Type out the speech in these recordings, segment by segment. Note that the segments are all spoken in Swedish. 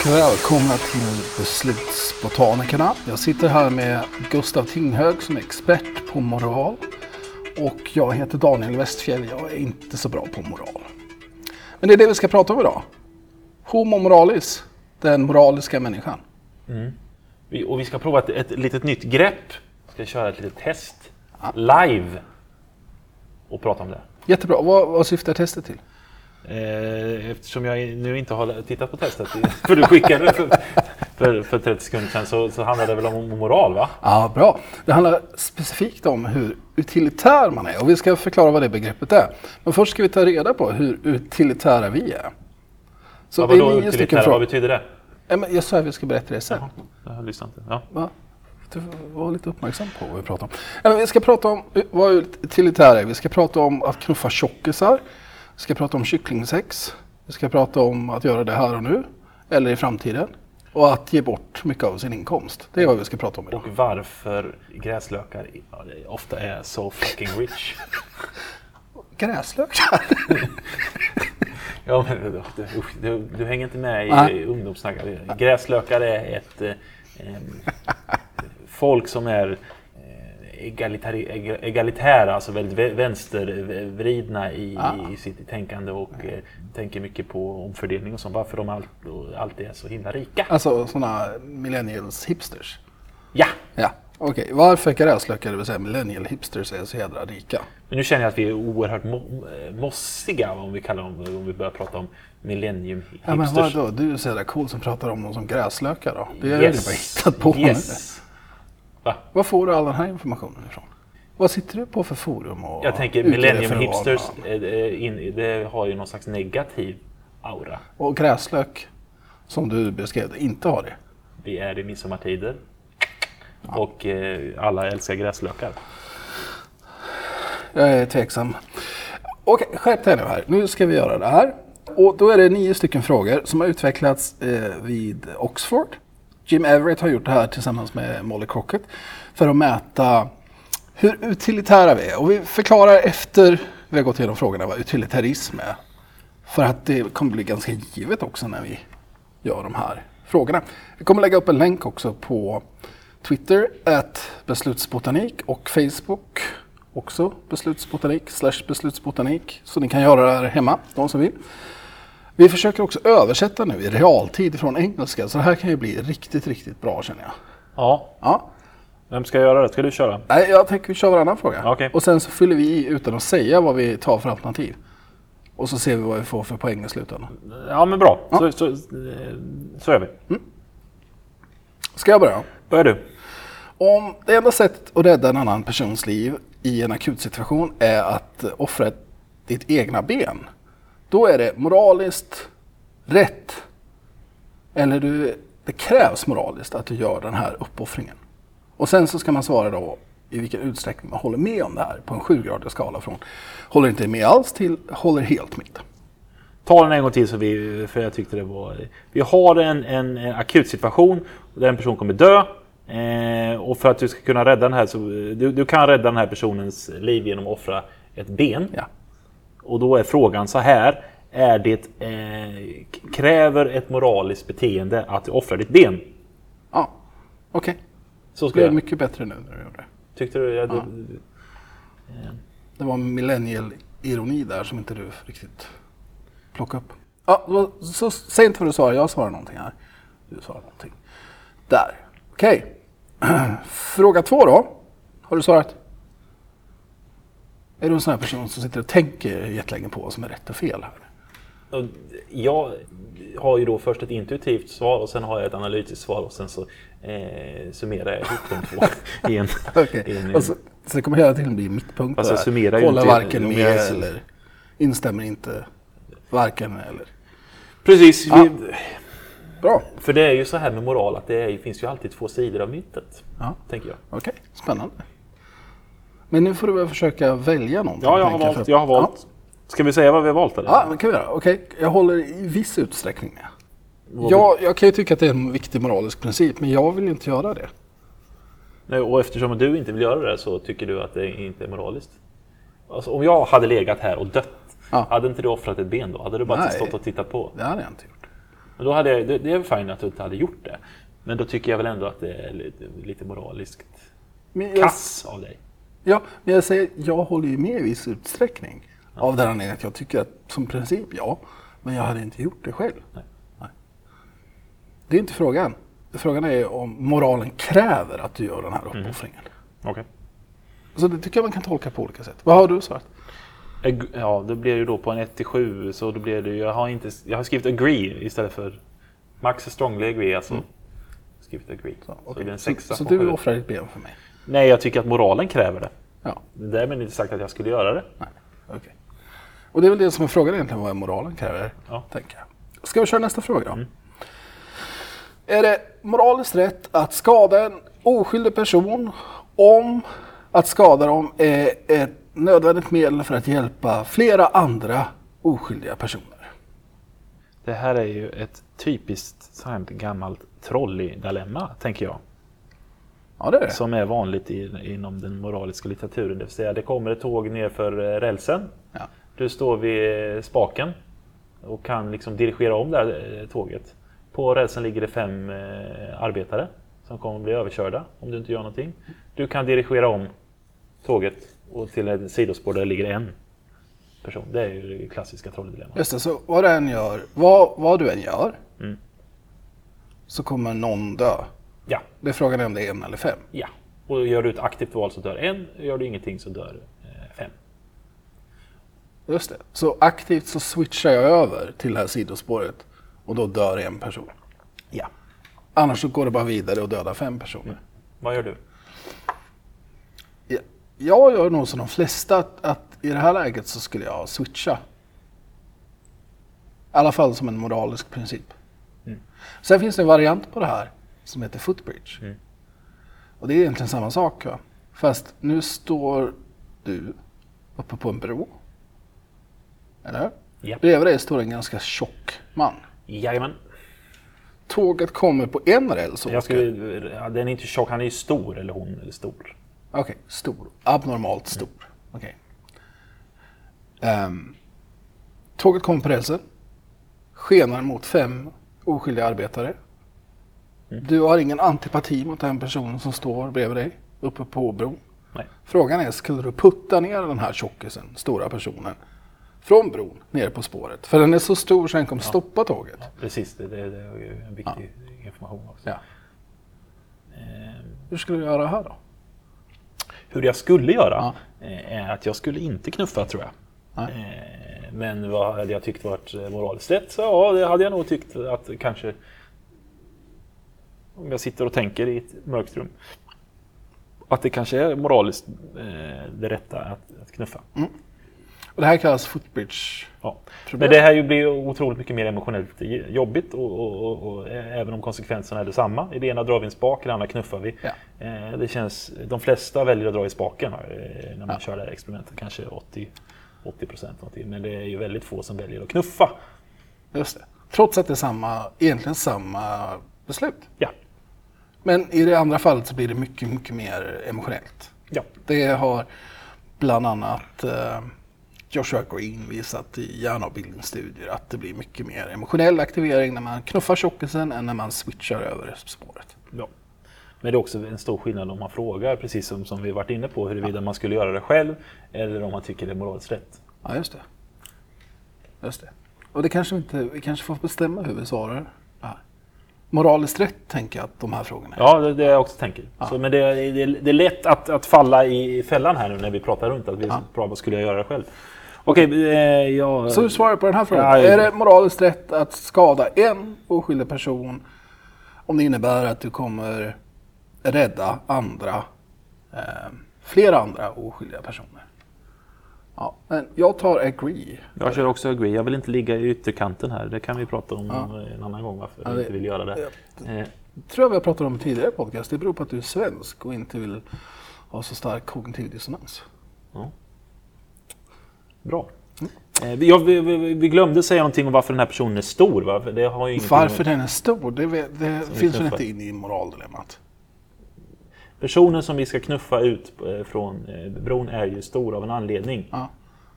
Och välkomna till Beslutsbotanikerna. Jag sitter här med Gustav Tinghög som är expert på moral. Och jag heter Daniel Westfjell. Jag är inte så bra på moral. Men det är det vi ska prata om idag. Homo moralis, den moraliska människan. Vi, och vi ska prova ett, ett litet nytt grepp. Vi ska köra ett litet test live och prata om det. Jättebra. Vad, vad syftar testet till? Eh, eftersom jag nu inte har tittat på testet, för du skickade det för, för, för 30 sekunder sedan, så, så handlar det väl om moral va? Ja, bra. Det handlar specifikt om hur utilitär man är och vi ska förklara vad det begreppet är. Men först ska vi ta reda på hur utilitära vi är. Så Ja, vadå utilitära, vad betyder det? Jag sa att vi ska berätta det sen. Jaha, jag har lyssnat inte. Ja. Va? Du var lite uppmärksam på vad vi pratar om. Vi ska prata om vad utilitär är. Vi ska prata om att knuffa tjockisar. Vi ska prata om kycklingsex. Vi ska prata om att göra det här och nu. Eller i framtiden. Och att ge bort mycket av sin inkomst. Det är vad vi ska prata om idag. Och varför gräslökar ofta är so fucking rich. Gräslökar? Ja, men, du, du, du, hänger inte med i Nej. ungdomssnack. Gräslökar är ett eh, folk som är eh, egalitari- eg- egalitära, alltså väldigt vä- vänstervridna i, i sitt tänkande och eh, tänker mycket på omfördelning och sånt. Varför de all, alltid är så himla rika. Alltså sådana millennials hipsters. Ja! Ja, okej. Varför gräslökar, det vill säga millennial hipsters, är så jädra rika? Men nu känner jag att vi är oerhört mo- mossiga om vi kallar dem, om vi börjar prata om millennium Ja, men hipsters. vadå? Du är så jävla cool som pratar om dem som gräslökar då. Det är ju Yes. bara hittat på nu. Va? Var får du all den här informationen ifrån? Vad sitter du på för forum? Och Jag tänker millennium hipsters, eh, eh, in, det har ju någon slags negativ aura. Och gräslök, som du beskrev inte har det. Vi är i midsommartider. Och eh, alla älskar gräslökar. Jag är tveksam. Okej, skärp dig nu här. Nu ska vi göra det här. Och då är det nio stycken frågor som har utvecklats vid Oxford. Jim Everett har gjort det här tillsammans med Molly Crockett för att mäta hur utilitära vi är. Och vi förklarar efter vi har gått igenom frågorna vad utilitarism är. För att det kommer bli ganska givet också när vi gör de här frågorna. Vi kommer lägga upp en länk också på Twitter, at beslutsbotanik och Facebook också beslutsbotanik, slash beslutsbotanik. Så ni kan göra det här hemma, de som vill. Vi försöker också översätta nu i realtid från engelska, så det här kan ju bli riktigt, riktigt bra känner jag. Ja, Ja. vem ska göra det? Ska du köra? Nej, jag tänker vi kör varannan fråga. Okej. Och sen så fyller vi i utan att säga vad vi tar för alternativ. Och så ser vi vad vi får för poäng i slutändan. Ja, men bra. Så, så, eh, så gör vi. Ska jag börja? Börjar du? Om det enda sättet att rädda en annan persons liv i en akut situation är att offra ditt egna ben. Då är det moraliskt rätt. Eller du, det krävs moraliskt att du gör den här uppoffringen. Och sen så ska man svara då i vilken utsträckning man håller med om det här på en sjugradig skala från håller inte med alls till håller helt med. Ta den en gång till så vi, för jag tyckte det var... Vi har en, en, en akut situation där en person kommer dö. Eh, och för att du ska kunna rädda den här så... Du, du kan rädda den här personens liv genom att offra ett ben. Ja. Och då är frågan så här. Är det, eh, kräver ett moraliskt beteende att du offrar ditt ben? Ja, okej. Så Det ska jag. mycket bättre nu när du gjorde det. Tyckte du? Ja, du Det var en millennial-ironi där som inte du riktigt plockade upp. Ja, så säg inte vad du svarar, jag svarar någonting här. Du svarar någonting. Där. Okej. Fråga två då. Har du svarat? Är du en sån här person som sitter och tänker jättelänge på vad som är rätt och fel här? Jag har ju då först ett intuitivt svar och sen har jag ett analytiskt svar och sen så eh, summerar jag ihop de två i en... I en- Och så, så det kommer hela tiden bli mittpunkter Fast jag summerar Håller varken med jag- eller instämmer inte. Varken eller. Precis. Ja. Vi, Bra. för det är ju så här med moral att det är, finns ju alltid två sidor av myntet. Ja. Tänker jag. Okej, spännande. Men nu får du väl försöka välja någonting. Ja, jag har valt. Jag har valt. Ska vi säga vad vi har valt eller? Ja, ja det kan vi göra. Okej, jag håller i viss utsträckning med. Jag, jag kan ju tycka att det är en viktig moralisk princip, men jag vill inte göra det. Nej, Och eftersom du inte vill göra det så tycker du att det inte är moraliskt? Alltså, om jag hade legat här och dött, Ja. hade inte du offrat ett ben då? Hade du bara Nej. stått och tittat på? Det hade jag inte gjort. Men då hade jag, det, det är fint att du inte hade gjort det. Men då tycker jag väl ändå att det är lite, lite moraliskt Men jag, kass av dig. Ja, men jag säger, jag håller ju med i viss utsträckning. Av den anledningen att jag tycker att som princip ja, men jag hade inte gjort det själv. Nej. Nej. Det är inte frågan. Frågan är om moralen kräver att du gör den här uppoffringen. Okej. Så det tycker jag man kan tolka på olika sätt. Vad har du svarat? Ja, det blir ju då på en 1 till 7 så då blir det ju, jag har, inte, jag har skrivit agree istället för Max är strongly agree alltså. Skrivit agree. Så, Mm. Så, så på du offrar ditt ben för mig? Nej, jag tycker att moralen kräver det. Ja, Därmed inte sagt att jag skulle göra det. nej, okej. Och det är väl det som är frågan egentligen, vad moralen kräver, Ja. tänker jag. Ska vi köra nästa fråga då? Är det moraliskt rätt att skada en oskyldig person om att skada dem är ett nödvändigt medel för att hjälpa flera andra oskyldiga personer? Det här är ju ett typiskt sånt gammalt trolley-dilemma, tänker jag. Ja, det är det. Som är vanligt i, inom den moraliska litteraturen. Det vill säga, det kommer ett tåg ner för eh, rälsen. Ja. Du står vid eh, spaken och kan liksom dirigera om det här eh, tåget. På rälsen ligger det fem arbetare som kommer att bli överkörda om du inte gör någonting. Du kan dirigera om tåget och till ett sidospår där det ligger en person. Det är ju det klassiska trolldilemmat. Just det, så vad du än gör, vad, vad du än gör, Mm. så kommer någon dö. Ja, Det är frågan om det är en eller fem. ja. Och gör du ett aktivt val så dör en. Gör du ingenting så dör eh, fem. Just det. Så aktivt så switchar jag över till det här sidospåret och då dör en person. Ja. Annars så går det bara vidare och dödar fem personer. Vad gör du? Ja, Jag gör nog som de flesta att, att i det här läget så skulle jag switcha. I alla fall som en moralisk princip. Sen finns det en variant på det här som heter footbridge. Och det är egentligen samma sak. Va? Fast nu står du uppe på en bro. Eller hur? Ja. Bredvid dig står en ganska tjock man. Jajamän. Tåget kommer på en räls och Jag åker. skulle, ja, den är inte tjock, han är ju stor, eller hon är stor. Okej, stor. Abnormalt stor. Okej. Ehm, tåget kommer på rälsen. Skenar mot fem oskyldiga arbetare. Du har ingen antipati mot den personen som står bredvid dig uppe på bron. Nej. Frågan är, skulle du putta ner den här tjockisen, stora personen, från bron ner på spåret? För den är så stor så den kommer stoppa tåget. Precis, det, det, det är ju en viktig information också. Ja. Ehm, Hur skulle du göra här då? Hur jag skulle göra Ja. eh, är att jag skulle inte knuffa tror jag. Nej. Eh, Men vad hade jag tyckt varit moraliskt rätt? Så ja, det hade jag nog tyckt att kanske om jag sitter och tänker i ett mörkt rum att det kanske är moraliskt eh, det rätta att, att knuffa. Och det här kallas footbridge. Ja. Men det här ju blir otroligt mycket mer emotionellt jobbigt och, och, och, och även om konsekvenserna är detsamma. I det ena drar vi en spak, i det andra knuffar vi. Ja. Eh, det känns, de flesta väljer att dra i spaken eh, när man Ja. kör det här experimentet. Kanske 80, 80 procent. Men det är ju väldigt få som väljer att knuffa. Just det. Trots att det är samma, egentligen samma beslut. Ja. Men i det andra fallet så blir det mycket, mycket mer emotionellt. ja. Det har bland annat eh, Joshua Green visat i hjärnavbildningsstudier att det blir mycket mer emotionell aktivering när man knuffar tjockisen än när man switchar över spåret. Ja. Men det är också en stor skillnad om man frågar, precis som, som vi varit inne på, huruvida man skulle göra det själv eller om man tycker det är moraliskt rätt. Ja, just det. Just det. Och det kanske inte, vi kanske får bestämma hur vi svarar. Ja. Moraliskt rätt tänker jag att de här frågorna är. Ja, det är det jag också tänker. Så, men det, är- det, det är lätt att, att falla i fällan här nu när vi pratar runt. Att vi Ja. vad skulle jag göra själv? Okej, eh, jag... Så du svarar på den här frågan. Ja, jag- är det moraliskt rätt att skada en oskyldig person om det innebär att du kommer rädda andra, eh, flera andra oskyldiga personer? Ja, men jag tar agree. Jag kör också agree. Jag vill inte ligga i ytterkanten här. Det kan vi prata om Ja. en annan gång varför Ja, det- inte vill göra det. Eh, tror jag vi har pratat om tidigare podcast. Det beror på att du är svensk och inte vill ha så stark kognitiv dissonans. bra. Eh, vi, ja, vi, vi, vi glömde säga någonting om varför den här personen är stor. Va? Det har ju Varför med- den är stor, det, det finns väl inte inne i moraldilemmat. Personen som vi ska knuffa ut eh, från eh, bron är ju stor av en anledning. Ja.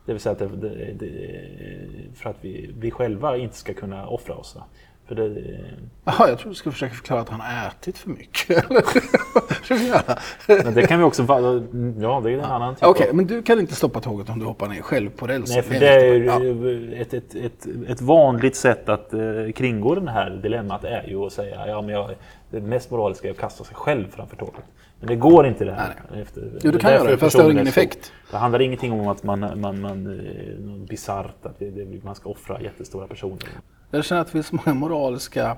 Det vill säga att det, det, det, för att vi, vi själva inte ska kunna offra oss. För det, Jaha, jag tror du skulle försöka förklara att han har ätit för mycket. Men det kan vi också... Ja, det är en annan typ Okej, av... men du kan inte stoppa tåget om du hoppar ner själv på rälsen. Nej, för det är viktigt. Ja. ju ett, ett, ett, ett vanligt sätt att eh, kringgå det här dilemmat är ju att säga ja, men jag, det mest moraliska är att kasta sig själv framför tåget. Men det går inte det här. Nej, Efter, Jo, du kan göra det, fast det har ingen effekt. Det handlar ingenting om att man, man, man eh, något bisarrt, att det, det, man ska offra jättestora personer. Jag känner att det finns många moraliska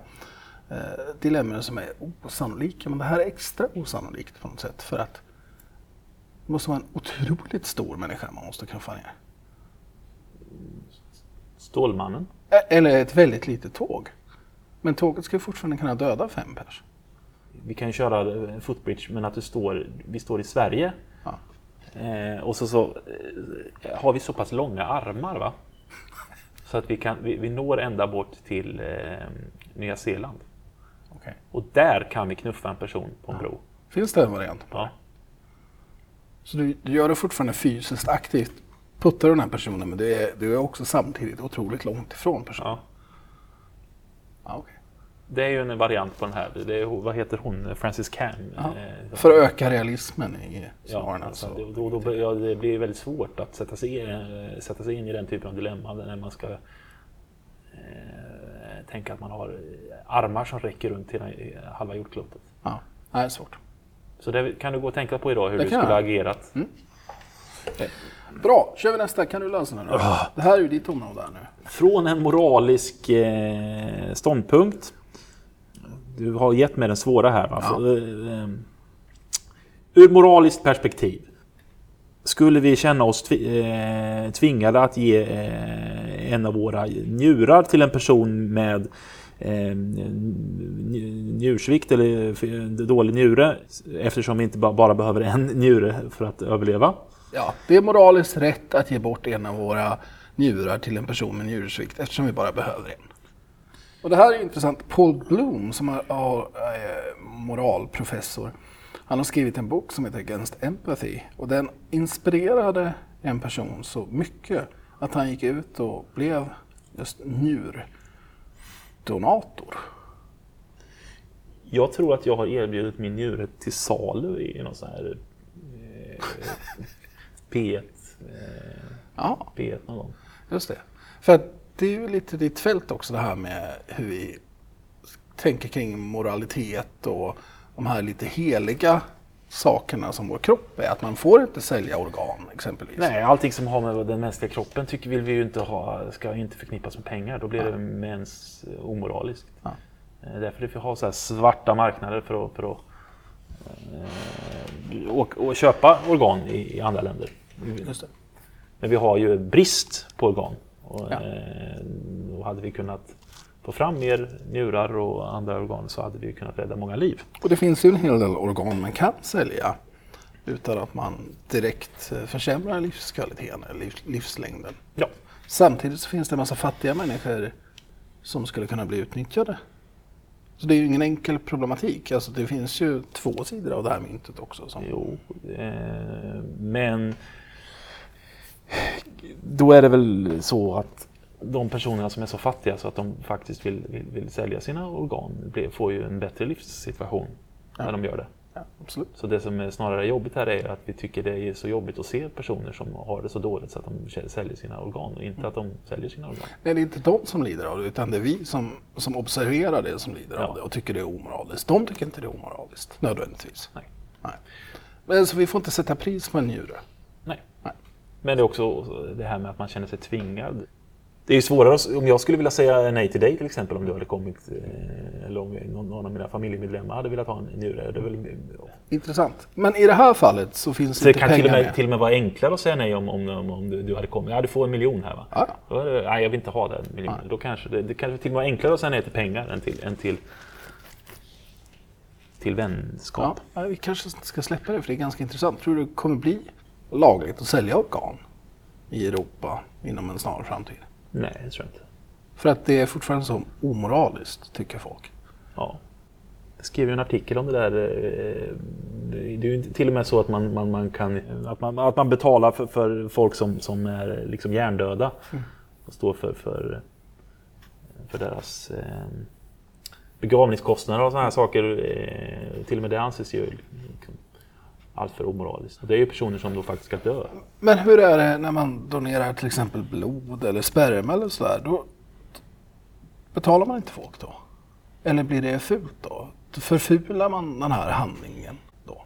eh, dilemman som är osannolika. Men det här är extra osannolikt på något sätt. För att det måste vara en otroligt stor människa man måste knuffa ner. Stålmannen. Ä- Eller ett väldigt litet tåg. Men tåget ska fortfarande kunna döda fem pers. Vi kan ju köra eh, footbridge men att du står, vi står i Sverige. Ja. Eh, och så, så eh, har vi så pass långa armar va? Så att vi, kan, vi, vi når ända bort till eh, Nya Zeeland. Okej. Och där kan vi knuffa en person på en bro. Finns det en variant? Ja. Så du, du gör det fortfarande fysiskt aktivt. Puttar den här personen men du är, du är också samtidigt otroligt långt ifrån personen. Ja. Ja, okej. Det är ju en variant på den här. Det är, vad heter hon? Francis Cam. Ja. Eh, För att öka realismen i Ja, svaren. alltså, alltså. då, då, då, ja, det blir väldigt svårt att sätta sig, eh, sätta sig in i den typen av dilemma när man ska eh, tänka att man har armar som räcker runt hela eh, halva jordklotet. Ja, det är svårt. Så det kan du gå och tänka på idag hur Det du skulle ha agerat. Bra, kör vi nästa. Kan du lösa den? då? Ah. Det här är ju ditt område här nu. Från en moralisk eh, ståndpunkt. Du har gett mig den svåra här. Va? Ja. Eh, eh, ur moraliskt perspektiv. Skulle vi känna oss eh, tvingade att ge en av våra njurar till en person med nj- njursvikt eller dålig njure eftersom vi inte ba- bara behöver en njure för att överleva. Ja, det är moraliskt rätt att ge bort en av våra njurar till en person med njursvikt eftersom vi bara behöver en. Och det här är intressant. Paul Bloom som är, är moralprofessor. Han har skrivit en bok som heter Against Empathy och den inspirerade en person så mycket att han gick ut och blev just njurdonator. Jag tror att jag har erbjudit min njure till salu i någon sån här eh, P1, eh, Ja, P1 någon gång. just det. För att det är ju lite ditt fält också det här med hur vi tänker kring moralitet och de här lite heliga sakerna som vår kropp är. Att man får inte sälja organ exempelvis. Nej, allting som har med den mänskliga kroppen tycker vill vi ju inte ha, ska inte förknippas med pengar. Då blir det mens eh, omoraliskt. Ja. Eh, Därför vi får ha så här svarta marknader för att, för att eh, och, och köpa organ i, i andra länder. Men vi har ju brist på organ. Och, Ja. eh, hade vi kunnat få fram mer njurar och andra organ så hade vi kunnat rädda många liv. Och det finns ju en hel del organ man kan sälja utan att man direkt eh, försämrar livskvaliteten eller liv, livslängden. Ja. Samtidigt så finns det en massa fattiga människor som skulle kunna bli utnyttjade. Så det är ju ingen enkel problematik. Alltså det finns ju två sidor av det här myntet också. Som... Jo, eh, men då är det väl så att de personerna som är så fattiga så att de faktiskt vill, vill, vill sälja sina organ blir- får ju en bättre livssituation när de gör det. Ja, absolut. Så det som är snarare jobbigt här är att vi tycker det är så jobbigt att se personer som har det så dåligt så att de säljer sina organ och inte att de säljer sina organ. Nej, det är inte de som lider av det utan det är vi som, som observerar det som lider Ja. av det och tycker det är omoraliskt. De tycker inte det är omoraliskt nödvändigtvis. Nej. Nej. Men så vi får inte sätta pris på en njure. Men det är också det här med att man känner sig tvingad. Det är ju svårare om jag skulle vilja säga nej till dig till exempel om du hade kommit eh, eller om någon, av mina familjemedlemmar hade velat ha en njure. Det är väl, Intressant. Men i det här fallet så finns så det inte kan pengar till och, med, med. till och med vara enklare att säga nej om, om, om, om du, du hade kommit. Ja, du får en miljon här va? Ja. Då det, nej, jag vill inte ha den miljonen. Då kanske det, det kanske till och med var enklare att säga nej till pengar än till, än till, till vänskap. Ja, ja, vi kanske ska släppa det för det är ganska intressant. Tror du det kommer bli lagligt att sälja organ i Europa inom en snar framtid? Nej, det tror jag inte. För att det är fortfarande så omoraliskt, tycker folk. Ja. Jag skrev ju en artikel om det där. eh, Det är ju inte- till och med så att man, man, man kan att man, att man betalar för, för folk som, som är liksom hjärndöda. Och står för, för, för deras eh, begravningskostnader och sådana här saker, eh, till och med det anses ju liksom, alltför omoraliskt. Det är ju personer som då faktiskt ska dö. Men hur är det när man donerar till exempel blod eller sperma eller sådär? Då betalar man inte folk då? Eller blir det fult då? Förfular man den här handlingen då?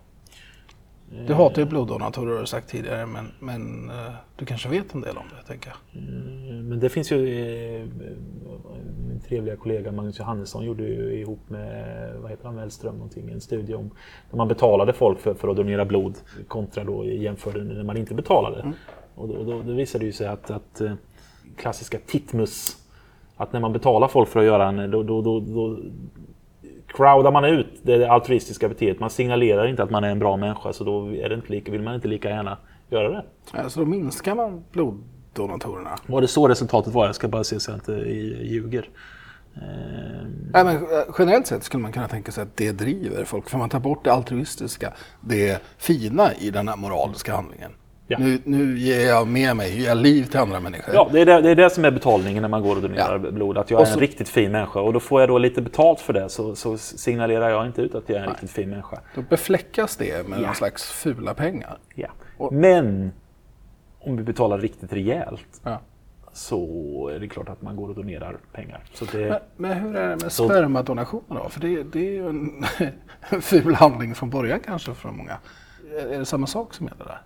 Du hatar ju bloddonatorer har du sagt tidigare men, men eh, du kanske vet en del om det tänker jag. Mm, Men det finns ju, eh, min trevliga kollega Magnus Johannesson gjorde ju ihop med, vad heter han, Wellström någonting, en studie om när man betalade folk för, för att donera blod kontra då jämförde när man inte betalade. Och då, då, då visade det ju sig att, att eh, klassiska titmus, att när man betalar folk för att göra en, då, då, då, då crowdar man ut det altruistiska beteendet. Man signalerar inte att man är en bra människa så då är det inte lika, vill man inte lika gärna göra det. Alltså då minskar man bloddonatorerna. Var det så resultatet var? Jag ska bara se så jag inte ljuger. Nej, men eh, generellt sett skulle man kunna tänka sig att det driver folk. För man tar bort det altruistiska, det fina i den här moraliska handlingen. Ja. Nu, nu ger jag med mig, ger jag liv till andra människor. Ja, det är det, det är det som är betalningen när man går och donerar Ja. blod. Att jag är så- en riktigt fin människa. Och då får jag då lite betalt för det så, så signalerar jag inte ut att jag är en riktigt fin människa. Då befläckas det med Ja. någon slags fula pengar. Ja. Och- Men om vi betalar riktigt rejält Ja. så är det klart att man går och donerar pengar. Det, Men, men hur är det med Så- spermadonationer då? För det, det är ju en, en ful handling från början kanske för många. Är det samma sak som gäller där?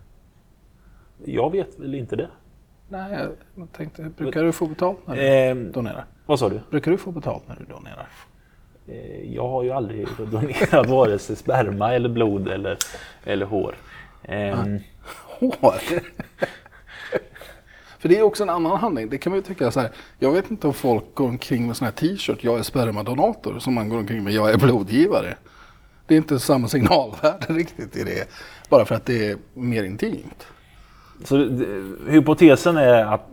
jag vet väl inte det. Nej, jag tänkte, brukar du få betalt när du Ehm, donerar? vad sa du? Brukar du få betalt när du donerar? Eh, Jag har ju aldrig donerat vare sig sperma eller blod eller, eller hår. Ehm, Hår? För det är också en annan handling. Det kan man ju tycka så här. Jag vet inte om folk går omkring med sån här t-shirt, jag är spermadonator, som man går omkring med, jag är blodgivare. Det är inte samma signalvärde riktigt i det. Bara för att det är mer intimt. Så hypotesen är att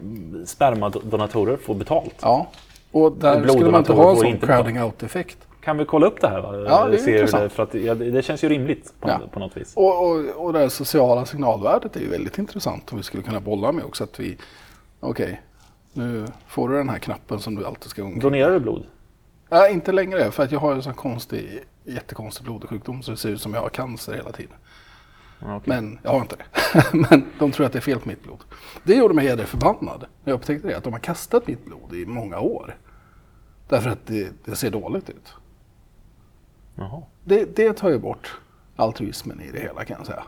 spermadonatorer får betalt. Ja. Och där skulle man inte ha en sån crowding out-effekt. Kan vi kolla upp det här? Va? Ja, det är Se intressant. det, för att, ja, det känns ju rimligt på, Ja. på något vis. Och, och, och det här sociala signalvärdet är ju väldigt intressant om vi skulle kunna bolla med också. Att vi, okej, nu får du den här knappen som du alltid ska gå omkring Donerar du blod? Nej, inte längre. För att jag har en sån konstig, jättekonstig blodsjukdom så det ser ut som jag har cancer hela tiden. Okej. Men jag har inte det. Men de tror att det är fel på mitt blod. Det gjorde mig jädreförbannad. när Jag upptäckte det, att de har kastat mitt blod i många år. Därför att det, det ser dåligt ut. Jaha. Det, det tar ju bort altruismen i det hela kan jag säga.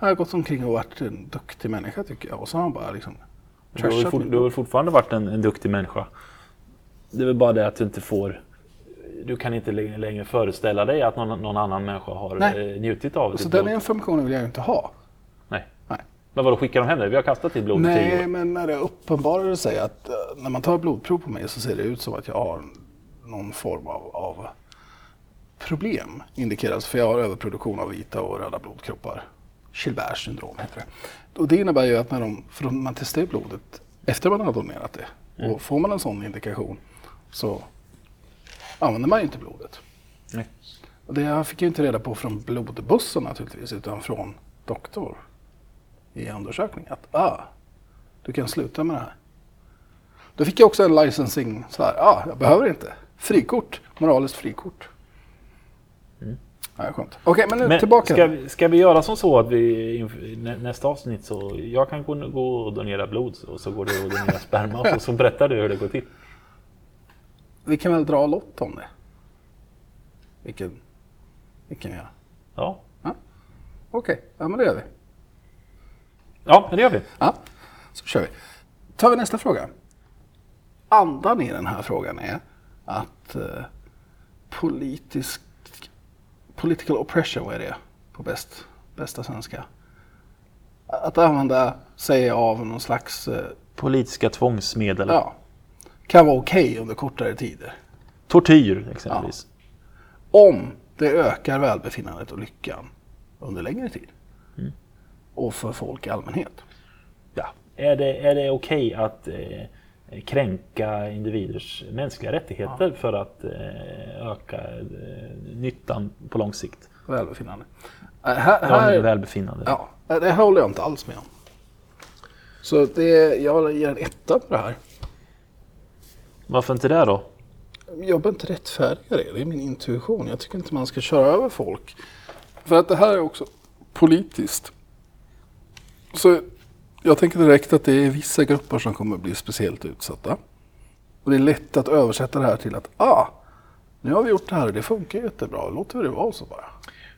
Jag har gått omkring och varit en duktig människa tycker jag. Och så har han bara liksom Du har, fort, du har fortfarande varit en, en duktig människa? Det är väl bara det att du inte får... Du kan inte längre, föreställa dig att någon, någon annan människa har Nej. eh, njutit av Så ditt den blod. informationen vill jag inte ha. Nej. Nej. Men vadå, skickar de hem det? Vi har kastat ditt blod i tio Nej, år. men när det uppenbarade sig att eh, när man tar blodprov på mig så ser det ut som att jag har någon form av, av problem indikeras. För jag har överproduktion av vita och röda blodkroppar. Gilberts syndrom heter det. Och det innebär ju att när de, för man testar ju blodet efter man har donerat det. Och får man en sån indikation så använder man ju inte blodet. Nej. Och det fick jag inte reda på från blodbussen naturligtvis, utan från doktor i undersökning. Att ah, du kan sluta med det här. Då fick jag också en licensing, så här, ah, jag behöver inte. Frikort, moraliskt frikort. Ja, skönt. Okej, men nu Men tillbaka. ska, vi- ska vi göra som så att vi nästa avsnitt så jag kan gå, gå och donera blod och så går du och donerar sperma och så, berättar du hur det går till. Vi kan väl dra lott om det. Vilken, vilken jag. Ja, Okej, ja men det gör vi. ja men det gör vi. Ja, så kör vi. tar vi nästa fråga. Andan i den här frågan är att eh, politisk, political oppression, vad är det på bäst, bästa svenska? Att använda sig av någon slags, eh, Politiska tvångsmedel. ja, kan vara okej under kortare tider. Tortyr exempelvis. Om det ökar välbefinnandet och lyckan under längre tid. Och för folk i allmänhet. Ja. Är det, är det okej att eh, kränka individers mänskliga rättigheter för att eh, öka eh, nyttan på lång sikt? Välbefinnande. Äh, här, Ja, här, välbefinnande. Ja, det här håller jag inte alls med om. Så det, jag ger en etta på det här. Varför inte det då? Jag behöver inte rättfärdiga det, det är min intuition. Jag tycker inte man ska köra över folk. För att det här är också politiskt. Så jag tänker direkt att det är vissa grupper som kommer bli speciellt utsatta. Och det är lätt att översätta det här till att ah, nu har vi gjort det här och det funkar jättebra, låter det vara så bara.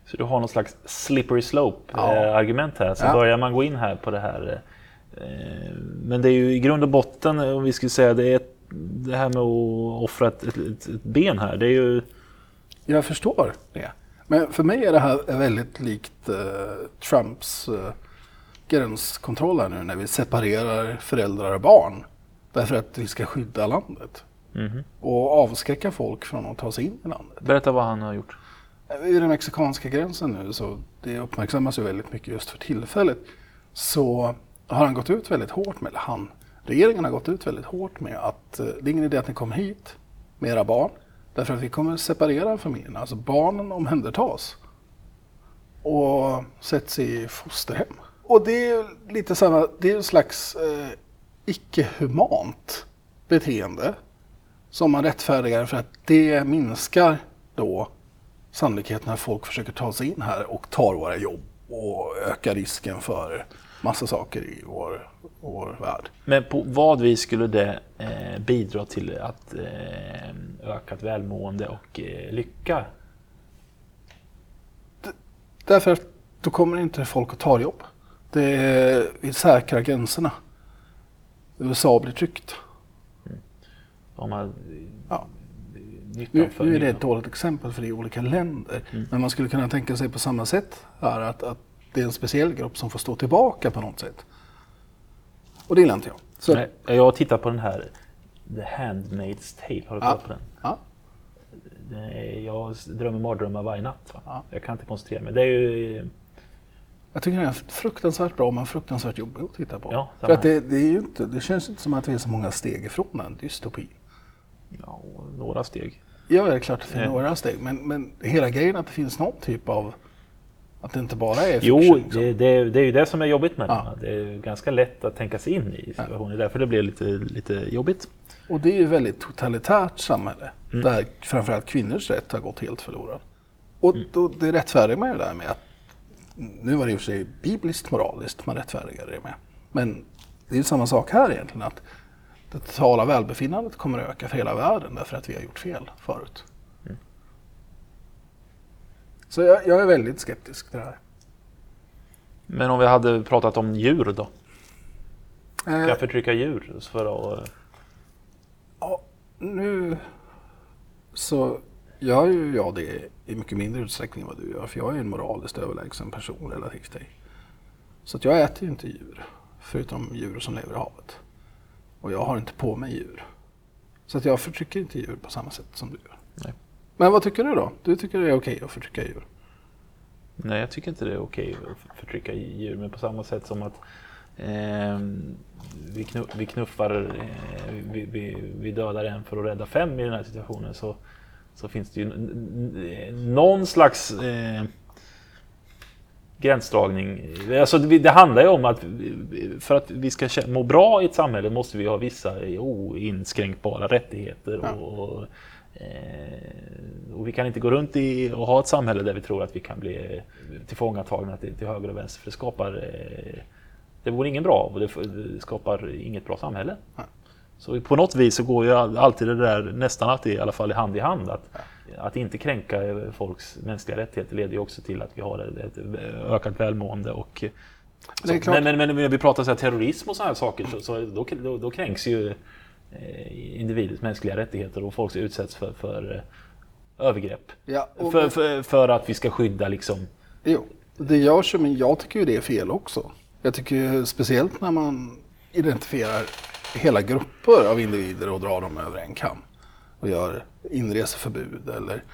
Så du har någon slags slippery slope Ja. eh, argument här. Så Ja. börjar man gå in här på det här. Eh, men det är ju i grund och botten, eh, om vi skulle säga det, är det här med att offra ett, ett, ett, ben här. Det är ju... Jag förstår det. Men för mig är det här väldigt likt eh, Trumps eh, gränskontroller nu när vi separerar föräldrar och barn. Därför att vi ska skydda landet. Mhm. Och avskräcka folk från att ta sig in i landet. Berätta vad han har gjort. Vid den mexikanska gränsen nu, så det uppmärksammas ju väldigt mycket just för tillfället, så har han gått ut väldigt hårt med, eller han, regeringen har gått ut väldigt hårt med att eh, det är ingen idé att ni kommer hit med era barn, därför att vi kommer separera familjerna, alltså barnen omhändertas och sätts i fosterhem. Och det är lite samma, det är en slags eh, icke-humant beteende som man rättfärdigar för att det minskar då sannolikheten att folk försöker ta sig in här och tar våra jobb och ökar risken för massa saker i vår, vår värld. Men på vad vis skulle det eh, bidra till att eh, ökat välmående och eh, lycka? Därför att då kommer inte folk att ta jobb. Det är, vi säkrar gränserna. USA blir tryggt. Om man, Ja. nyttan Nu, nu är det ett dåligt exempel för det är olika länder. Men man skulle kunna tänka sig på samma sätt här att, att det är en speciell grupp som får stå tillbaka på något sätt. Och det gillar inte jag. Så, Nej, jag tittar på den här The Handmaid's Tale. Har du Ja. kollat på den? ja, Jag drömmer mardrömmar varje natt. Ja. Jag kan inte koncentrera mig. Det är ju... jag tycker den är fruktansvärt bra men fruktansvärt jobbig att titta på. Ja, för att det, det, är ju inte, det känns inte som att vi är så många steg ifrån en dystopi. Ja, några steg. Ja, det är klart att det är Ja. några steg. Men, men hela grejen att det finns någon typ av... Att det inte bara är Jo, fiction, liksom. det, det, det är ju det som är jobbigt med Ja. den. Det är ganska lätt att tänka sig in i situationen. Därför det blir lite, lite jobbigt. Och det är ju ett väldigt totalitärt samhälle. Mm. Där framförallt kvinnors rätt har gått helt förlorad. Och Mm. då, det rättfärdigar man ju det där med att... Nu var det i och för sig bibliskt moraliskt man rättfärdigar det med. Men det är ju samma sak här egentligen. Att det totala välbefinnandet kommer att öka för hela världen därför att vi har gjort fel förut. Mm. Så jag, jag är väldigt skeptisk till det här. Men om vi hade pratat om djur då? Eh, Kan förtrycka djur för att... Ja, nu så gör ju jag det i mycket mindre utsträckning än vad du gör. För jag är en moraliskt överlägsen person relativt dig. Så att jag äter ju inte djur. Förutom djur som lever i havet. Och jag har inte på mig djur. Så att jag förtrycker inte djur på samma sätt som du gör. Nej. Men vad tycker du då? Du tycker det är okej att förtrycka djur? Nej, jag tycker inte det är okej att förtrycka djur. Men på samma sätt som att eh, vi, knu, vi knuffar, eh, vi, vi, vi dödar en för att rädda fem i den här situationen. Så, så finns det ju någon slags eh, gränsdragning. Alltså det, det handlar ju om att för att vi ska må bra i ett samhälle måste vi ha vissa oinskränkbara rättigheter. Ja. Och, eh, och vi kan inte gå runt i och ha ett samhälle där vi tror att vi kan bli tillfångatagna till, till höger och vänster. För det skapar eh, det vore ingen bra och det, det skapar inget bra samhälle. Nej. Så på något vis så går ju all- alltid det där, nästan alltid i alla fall, i hand i hand. Att, att inte kränka folks mänskliga rättigheter leder ju också till att vi har ett, ett ökat välmående. Och, men, men, men när vi pratar så här, terrorism och sådana här saker så, så då, då, då kränks ju eh, individens mänskliga rättigheter och folk utsätts för, för eh, övergrepp. Ja, För, för, för att vi ska skydda liksom Jo, det görs ju, men jag tycker ju det är fel också. Jag tycker ju speciellt när man identifierar hela grupper av individer och drar dem över en kam. Och gör inreseförbud eller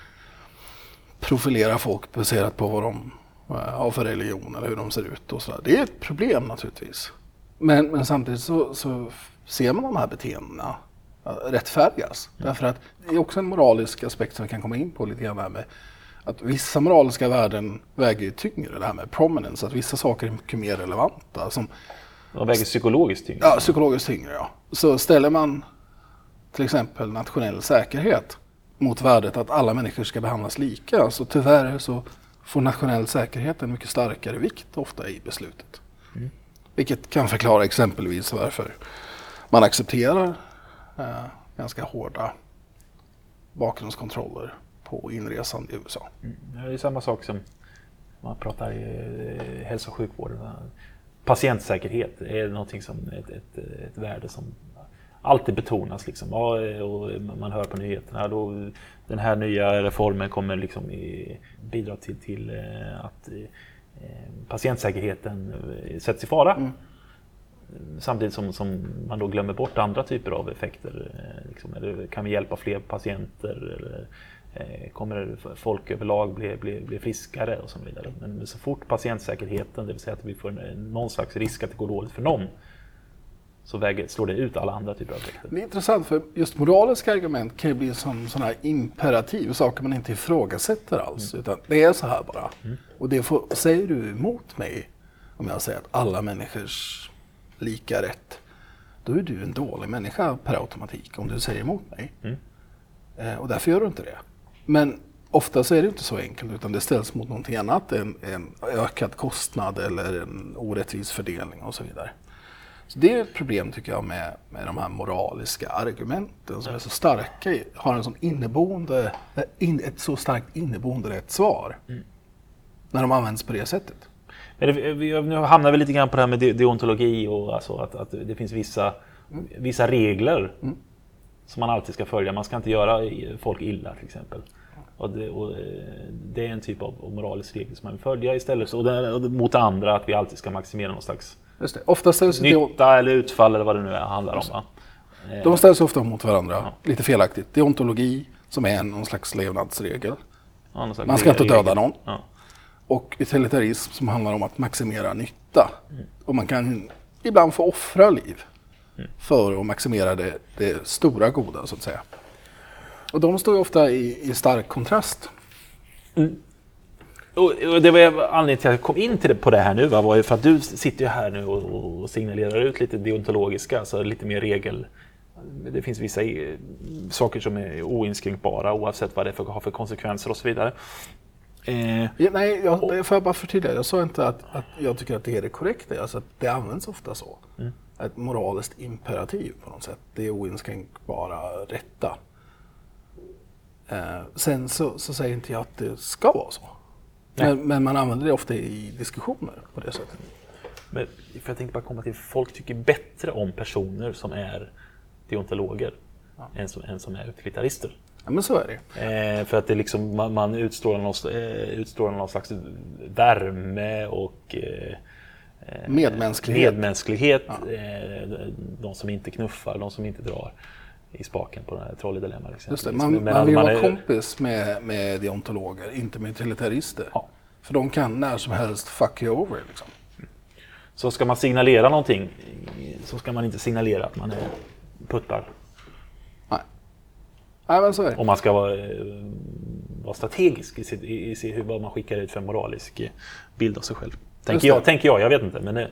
profilerar folk baserat på vad de eh, har för religion eller hur de ser ut och sådär. Det är ett problem naturligtvis. Men, men samtidigt så, så ser man de här beteendena eh, rättfärdigas. Därför att det är också en moralisk aspekt som vi kan komma in på lite grann här med att vissa moraliska värden väger tyngre, det här med prominence, att vissa saker är mycket mer relevanta. Som, de väger psykologiskt tyngre. ja, psykologiskt tyngre ja. Så ställer man till exempel nationell säkerhet mot värdet att alla människor ska behandlas lika. Så tyvärr så får nationell säkerhet en mycket starkare vikt ofta i beslutet. Mm. Vilket kan förklara exempelvis varför man accepterar eh, ganska hårda bakgrundskontroller på inresan i USA. Mm. Det är samma sak som man pratar i hälso och sjukvården. Patientsäkerhet är någonting som ett, ett, ett värde som alltid betonas. Liksom. Ja, man hör på nyheterna då den här nya reformen kommer liksom bidra till, till eh, att eh, patientsäkerheten eh, sätts i fara. Mm. Samtidigt som, som, man då glömmer bort andra typer av effekter. Liksom, kan vi hjälpa fler patienter? Eller, kommer folk överlag bli, bli, bli friskare och så vidare. Men så fort patientsäkerheten, det vill säga att vi får någon slags risk att det går dåligt för någon, så väger, slår det ut alla andra typer av effekter. Det är intressant för just moraliska argument kan ju bli som sådana här imperativ, saker man inte ifrågasätter alls. Mm. Utan det är så här bara. Mm. Och det får, säger du emot mig om jag säger att alla människors lika rätt, då är du en dålig människa per automatik om du säger emot mig. Mm. Eh, och därför gör du inte det. Men ofta så är det inte så enkelt utan det ställs mot någonting annat, en, en ökad kostnad eller en orättvis fördelning och så vidare. Så det är ett problem tycker jag med, med de här moraliska argumenten som är så starka, har en sån inneboende, in, ett så starkt inneboende rätt svar. Mm. När de används på det sättet. Men det, vi, nu hamnar vi lite grann på det här med deontologi och alltså att, att det finns vissa, mm. vissa regler mm. Som man alltid ska följa. Man ska inte göra folk illa till exempel. Och det, och eh, det är en typ av moralisk regel som man vill följa istället. Och, det, och mot andra att vi alltid ska maximera någon slags Just det. Nytta eller utfall eller vad det nu är, handlar om. Va? De ställs ofta mot varandra, ja. lite felaktigt. Deontologi, som är någon slags levnadsregel. Ja, slags Man ska inte döda någon. Ja. Och utilitarism som handlar om att maximera nytta. Mm. Och man kan ibland få offra liv mm. för att maximera det, det, stora goda, så att säga. Och de står ju ofta i, i stark kontrast. Mm. Och, det var anledningen till att jag kom in till det, på det här nu va, var ju för att du sitter ju här nu och, och signalerar ut lite deontologiska, alltså lite mer regel. Det finns vissa saker som är oinskränkbara oavsett vad det har för konsekvenser och så vidare. Eh, ja, nej, jag, det får jag bara förtydliga. Jag sa inte att, att jag tycker att det är det korrekta. Alltså att det används ofta så. Mm. Ett moraliskt imperativ på något sätt. Det är oinskränkbara rätta. Eh, sen så, så säger inte jag att det ska vara så. Men, men, man använder det ofta i diskussioner på det sättet. Men för jag tänkte bara komma till, folk tycker bättre om personer som är deontologer ja. än, som, än som är utilitarister. Ja, men så är det. Eh, för att det liksom, man, man utstrålar, någon, eh, utstrålar någon slags värme och eh, medmänsklighet. medmänsklighet. Ja. Eh, de som inte knuffar, de som inte drar i spaken på den här trolleydilemma. Just det, man, man vill man vara är... kompis med, med deontologer, inte med utilitarister. Ja. För de kan när som helst fuck you over. Liksom. Så ska man signalera någonting så ska man inte signalera att man är puttar. Nej. Nej men så är det. Om man ska vara, vara strategisk i, sitt, i, i hur, vad man skickar ut för moralisk bild av sig själv. Tänker jag, tänker jag, jag vet inte. Men det...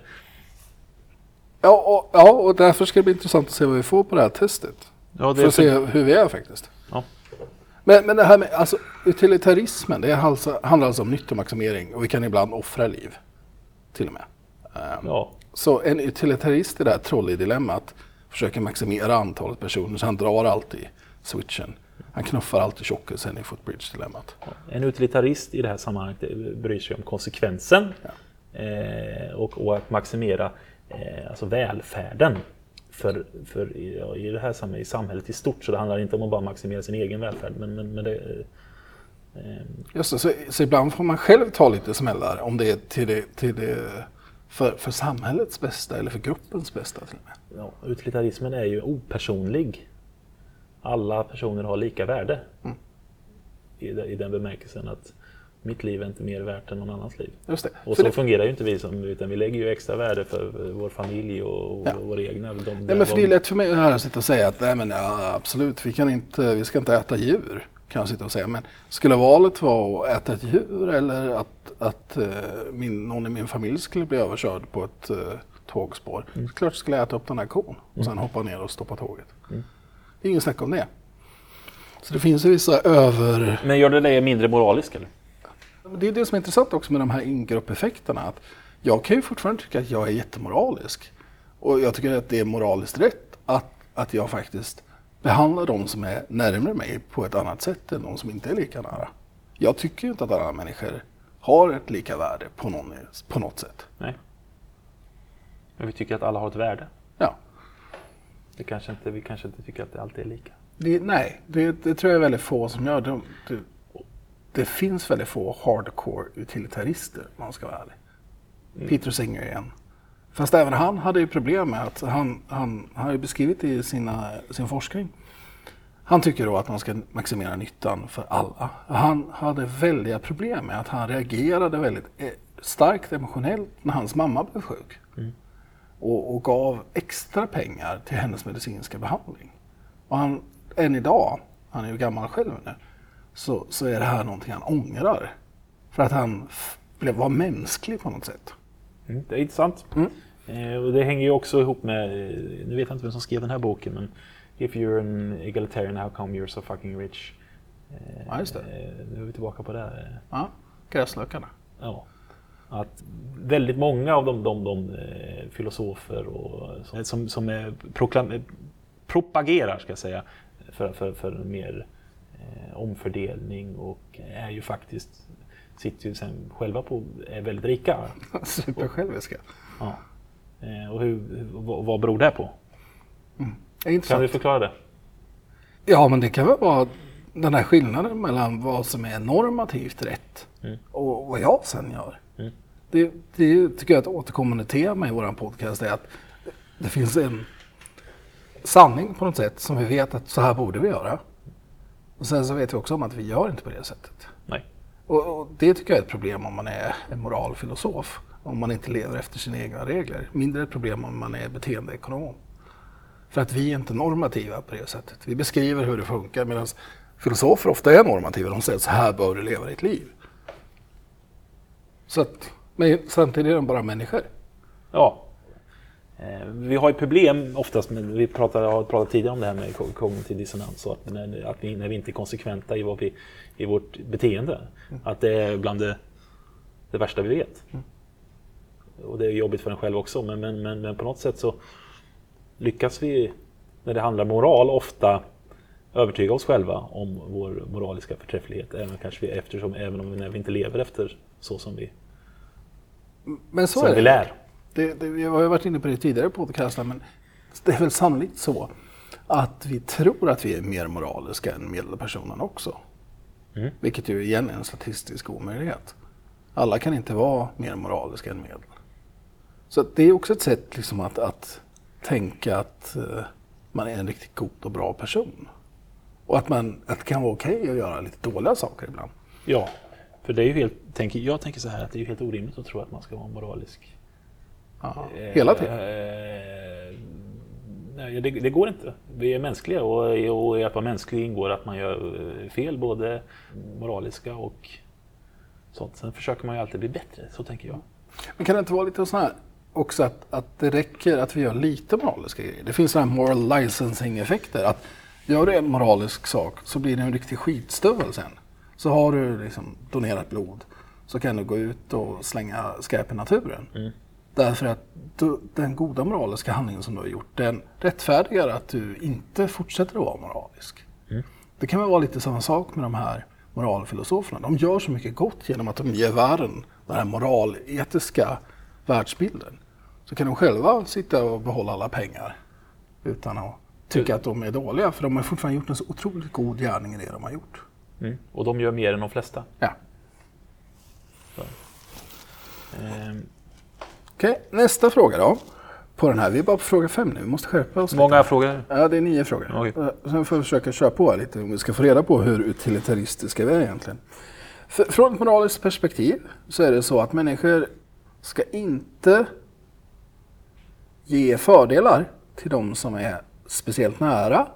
ja, och, ja, och därför ska det bli intressant att se vad vi får på det här testet. Ja, för att se hur vi är faktiskt. Ja. Men, men det här med alltså, utilitarismen, det alltså, handlar alltså om nyttomaximering och vi kan ibland offra liv. Till och med. Um, ja. Så en utilitarist i det här trolley-dilemmat försöker maximera antalet personer så han drar alltid switchen. Han knuffar alltid tjockisen i footbridge-dilemmat. En utilitarist i det här sammanhanget bryr sig om konsekvensen ja. Eh, och, och, att maximera eh, alltså välfärden för, för ja, i det här samhället, i samhället i stort. Så det handlar inte om att bara maximera sin egen välfärd. Men, men, men det, eh, Just det, så, så, ibland får man själv ta lite smällar om det är till det, till det för, för samhällets bästa eller för gruppens bästa. Till och med. Ja, utilitarismen är ju opersonlig. Alla personer har lika värde. Mm. I, I den bemärkelsen att mitt liv är inte mer värt än någon annans liv. Just det. Och så det... fungerar ju inte vi, som, utan vi lägger ju extra värde för vår familj och, ja. våra egna. De, nej, men för de... Det är lätt för mig här att sitta och säga att nej, men, ja, absolut, vi, kan inte, vi ska inte äta djur. Kan jag sitta och säga. Men skulle valet vara att äta ett djur eller att, att uh, min, någon i min familj skulle bli överkörd på ett uh, tågspår. Mm. Så klart skulle jag äta upp den här kon och sen mm. hoppa ner och stoppa tåget. Mm. Det är ingen snack om det. Så det finns ju vissa över... Men gör det dig mindre moralisk eller? Det är det som är intressant också med de här ingruppeffekterna. Att jag kan ju fortfarande tycka att jag är jättemoralisk. Och jag tycker att det är moraliskt rätt att, att jag faktiskt behandlar de som är närmare mig på ett annat sätt än de som inte är lika nära. Jag tycker ju inte att alla människor har ett lika värde på, någon, på något sätt. Nej. Men vi tycker att alla har ett värde. Ja. Det kanske inte, vi kanske inte tycker att det alltid är lika. Det, nej, det, det tror jag är väldigt få som gör. Det, det, det finns väldigt få hardcore utilitarister om man ska vara ärlig. Peter Singer igen. Fast även han hade ju problem med att han, han har ju beskrivit i sina, sin forskning. Han tycker då att man ska maximera nyttan för alla. Han hade väldiga problem med att han reagerade väldigt eh, starkt emotionellt när hans mamma blev sjuk. Och, och gav extra pengar till hennes medicinska behandling. Och han, än idag, han är ju gammal själv nu, så, så är det här någonting han ångrar. För att han blev, var mänsklig på något sätt. Mm, det är intressant. Mm. Eh, och det hänger ju också ihop med, eh, nu vet jag inte vem som skrev den här boken, men If you're an egalitarian, how come you're so fucking rich? Eh, Ja, just det. eh, Nu är vi tillbaka på det. här. Ja, gräslökarna. Ja. Att väldigt många av de, de, de eh, filosofer och, som, som, som är proklam, eh, propagerar ska jag säga, för, för, för mer eh, omfördelning och är ju faktiskt sitter ju sen själva på, är väldigt rika. Supersjälviska. Ja. Eh, och hur, vad, vad beror det på? Är Kan du förklara det? Ja, men det kan väl vara den här skillnaden mellan vad som är normativt rätt Mm. och vad jag sen gör. Mm. Det, det tycker jag är ett återkommande tema i vår podcast är att det finns en sanning på något sätt som vi vet att så här borde vi göra. Och sen så vet vi också om att vi gör inte på det sättet. Nej. Och, och det tycker jag är ett problem om man är en moralfilosof. Om man inte lever efter sina egna regler. Mindre ett problem om man är beteendeekonom. För att vi är inte normativa på det sättet. Vi beskriver hur det funkar medan filosofer ofta är normativa. De säger så här bör du leva ditt liv. Så att, men samtidigt är de bara människor. Ja. Eh, Vi har ju problem oftast, med, vi pratade, har pratat tidigare om det här med ko- kognitiv dissonans och att, när, att vi, när vi inte är konsekventa i, vad vi, i vårt beteende. Att det är bland det, det värsta vi vet. Och det är jobbigt för en själv också, men, men, men, men på något sätt så lyckas vi, när det handlar om moral, ofta övertyga oss själva om vår moraliska förträfflighet. Även, kanske vi, eftersom, även om vi, när vi inte lever efter så som vi, Men så som är vi det. lär. Det, det, vi har varit inne på det tidigare på podcasten, men det är väl sannolikt så att vi tror att vi är mer moraliska än medelpersonen också. Mm. Vilket ju igen är en statistisk omöjlighet. Alla kan inte vara mer moraliska än medel. Så det är också ett sätt liksom att, att tänka att eh, man är en riktigt god och bra person. Och att, man, att det kan vara okej att göra lite dåliga saker ibland. Ja, för det är ju helt, tänker, jag tänker så här att det är helt orimligt att tro att man ska vara moralisk. Ja, Eh, hela tiden. eh, nej, det, det går inte. Vi är mänskliga och, och i att vara mänsklig ingår att man gör eh, fel, både moraliska och sånt. Sen försöker man ju alltid bli bättre, så tänker jag. Men kan det inte vara lite så här också att, att det räcker att vi gör lite moraliska grejer? Det finns sådana här moral licensing-effekter. Att gör du en moralisk sak så blir det en riktig skitstövel sen. Så har du liksom donerat blod så kan du gå ut och slänga skräp i naturen. Därför att du, den goda moraliska handlingen som du har gjort den rättfärdigar att du inte fortsätter att vara moralisk. Det kan väl vara lite samma sak med de här moralfilosoferna. De gör så mycket gott genom att de ger världen den här moraletiska världsbilden. Så kan de själva sitta och behålla alla pengar utan att tycka att de är dåliga. För de har fortfarande gjort en så otroligt god gärning i det de har gjort. Mm. Och de gör mer än de flesta. Ja. Eh, Okej, nästa fråga då. På den här. Vi är bara på fråga fem nu. Vi måste skärpa oss. lite. många frågor. Ja, det är nio frågor. Okej. Eh, Sen får vi försöka köra på här lite om vi ska få reda på hur utilitaristiska vi är egentligen. För, från ett moraliskt perspektiv så är det så att människor ska inte ge fördelar till de som är speciellt nära,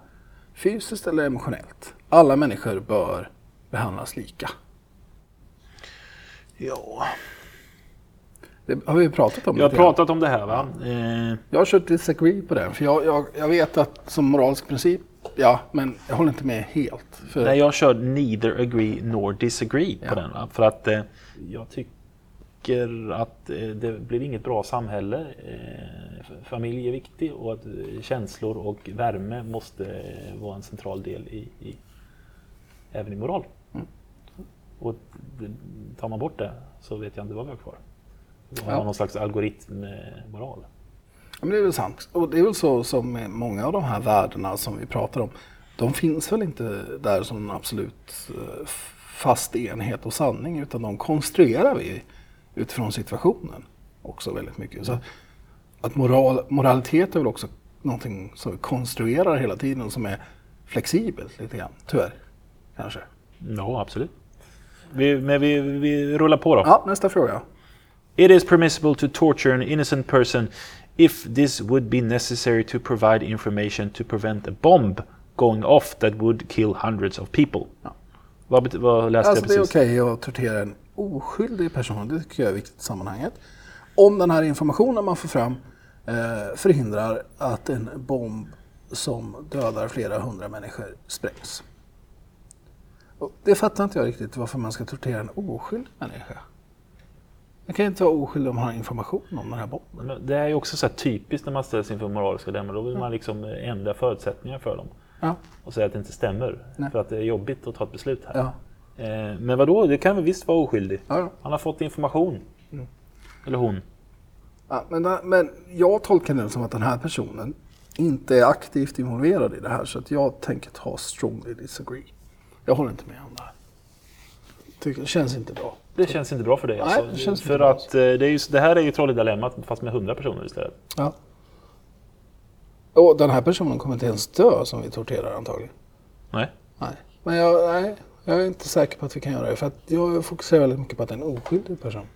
fysiskt eller emotionellt. Alla människor bör behandlas lika. Ja. Det har vi pratat om. Jag har pratat om det här va. Eh, Jag har kört disagree på den, för jag, jag, jag vet att som moralisk princip ja, men jag håller inte med helt. För, Nej, jag kör neither agree nor disagree på Ja. den. Va? För att eh, jag tycker att eh, det blir inget bra samhälle. Eh, familj är viktig och att eh, känslor och värme måste eh, vara en central del i, i även i moral. Mm. Och det- tar man bort det så vet jag inte vad vi har kvar. Ja. någon slags algoritmmoral. Ja, men det är väl sant. Och det är väl så som med många av de här värdena som vi pratar om. De finns väl inte där som en absolut eh, fast enhet och sanning utan de konstruerar vi utifrån situationen också väldigt mycket. Så att moral, moralitet är väl också någonting som vi konstruerar hela tiden och som är flexibelt lite grann, tyvärr. Kanske. Ja, absolut. Vi, men vi, vi rullar på då. Ja, nästa fråga. It is permissible to torture an innocent person if this would be necessary to provide information to prevent a bomb going off that would kill hundreds of people. Ja. Vad, vad läste Alltså jag det är precis? okej att tortera en oskyldig person. Det tycker jag är viktigt i sammanhanget. Om den här informationen man får fram eh, förhindrar att en bomb som dödar flera hundra människor sprängs. Och det fattar inte jag riktigt varför man ska tortera en oskyldig människa. Man kan ju inte vara oskyldig om man har information om den här bomben. Men Det är ju också så här typiskt när man ställs inför moraliska dilemman. Då vill man liksom ändra förutsättningar för dem. Ja, Och säga att det inte stämmer. Nej. För att det är jobbigt att ta ett beslut här. ja, Eh, men vadå, det kan väl visst vara oskyldig? ja. Han har fått information. Eller hon. Ja, men, det- men jag tolkar det som att den här personen inte är aktivt involverad i det här så att jag tänker ta strongly disagree. Jag håller inte med om det här. Tycker, det känns inte bra. Det känns inte bra för dig Nej, alltså. det känns för att eh, det, är ju, det här är ju Trollhättan-dilemmat fast med 100 personer istället. Ja. Och den här personen kommer inte ens dö som vi torterar antagligen. Nej. Nej. Men jag, nej, jag är inte säker på att vi kan göra det för att jag fokuserar väldigt mycket på att det är en oskyldig person.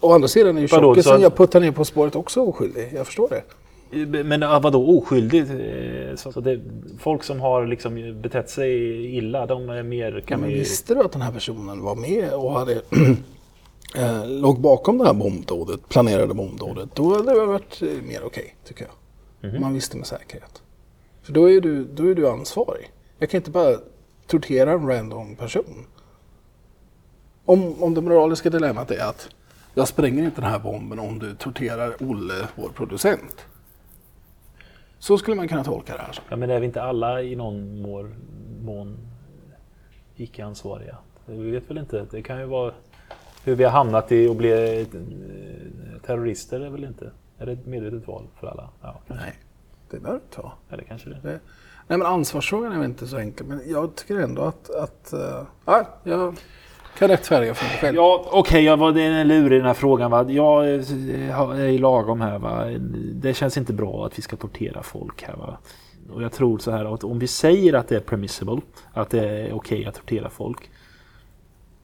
Å andra sidan är ju tjockisen jag puttar ner på spåret också oskyldig. Jag förstår det. Men vadå oskyldigt? Eh, Så det, folk som har liksom betett sig illa, de är mer... Ja, Kan men vi, visste du att den här personen var med och hade, eh, låg bakom det här bombdådet, planerade bombdådet, då hade det varit eh, mer okej, tycker jag. Mhm. Om Man visste med säkerhet. För då är, du, då är du ansvarig. Jag kan inte bara tortera en random person. Om, om det moraliska dilemmat är att jag spränger inte den här bomben om du torterar Olle, vår producent. Så skulle man kunna tolka det här. ja, men är vi inte alla i någon mån, mån icke-ansvariga? Vi vet väl inte. Det kan ju vara hur vi har hamnat i att bli eh, terrorister är väl inte? Är det ett medvetet val för alla? Ja, kanske. Nej, det behöver det inte vara. Eller kanske det. Det, nej men ansvarsfrågan är väl inte så enkel. Men jag tycker ändå att, att uh, ja, jag kan rättfärdiga för mig själv. Ja, okej, jag var det är en lur i den här frågan. Va? Jag eh, är i lagom här. Va? Det känns inte bra att vi ska tortera folk här. Va? Och jag tror så här att om vi säger att det är permissible, att det är okej att tortera folk.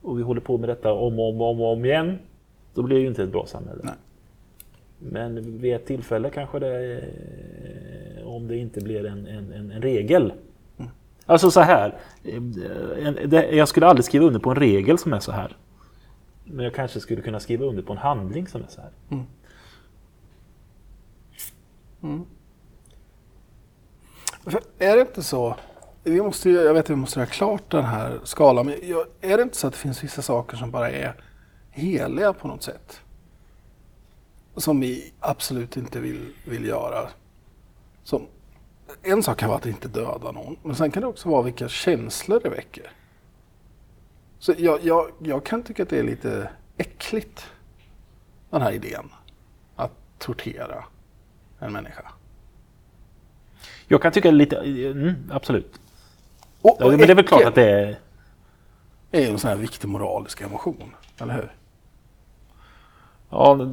Och vi håller på med detta om och om, och om, om igen. Då blir det ju inte ett bra samhälle. Nej. Men vid ett tillfälle kanske det, eh, om det inte blir en, en, en regel. Alltså så här. eh, jag skulle aldrig skriva under på en regel som är så här. Men jag kanske skulle kunna skriva under på en handling som är så här. För är det inte så, vi måste, jag vet att vi måste göra klart den här skalan, men är det inte så att det finns vissa saker som bara är heliga på något sätt? Som vi absolut inte vill, vill göra. Som, en sak kan vara att inte döda någon, men sen kan det också vara vilka känslor det väcker. Så jag, jag, jag kan tycka att det är lite äckligt, den här idén. Att tortera en människa. Jag kan tycka lite, mm, absolut. Och, och men det är väl klart att det är... är en sån här viktig moralisk emotion, eller hur? Ja,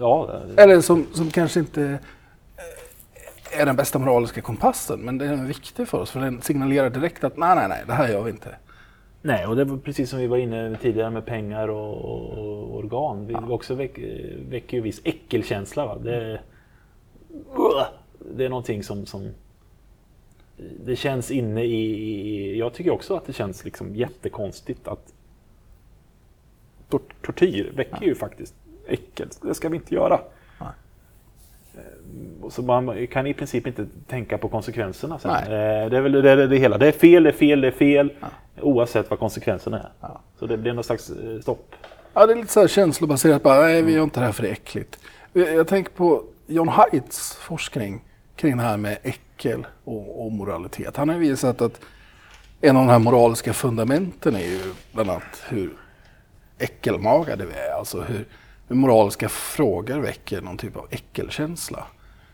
ja, Eller som, som kanske inte är den bästa moraliska kompassen, men den är viktig för oss, för den signalerar direkt att nej, nej, nej, det här gör vi inte. Nej, och det var precis som vi var inne tidigare med pengar och, och, organ. Vi också väck, väcker ju viss äckelkänsla. Va? Det, det är någonting som, som det känns inne i, i... Jag tycker också att det känns liksom jättekonstigt att tor- tortyr väcker ju faktiskt äckel. Det ska vi inte göra. Eh, Så man kan i princip inte tänka på konsekvenserna sen. Nej. Eh, Det är väl det, det, det hela. Det är fel, det är fel, det är fel. Oavsett vad konsekvenserna är. Ja. Så det blir någon slags eh, stopp. Ja, det är lite så här känslobaserat. Bara, nej, vi gör inte det här för det är äckligt. Jag tänker på John Haids forskning kring det här med äckel och, och moralitet. Han har visat att en av de här moraliska fundamenten är ju bland annat hur äckelmagade vi är. Alltså hur, hur moraliska frågor väcker någon typ av äckelkänsla.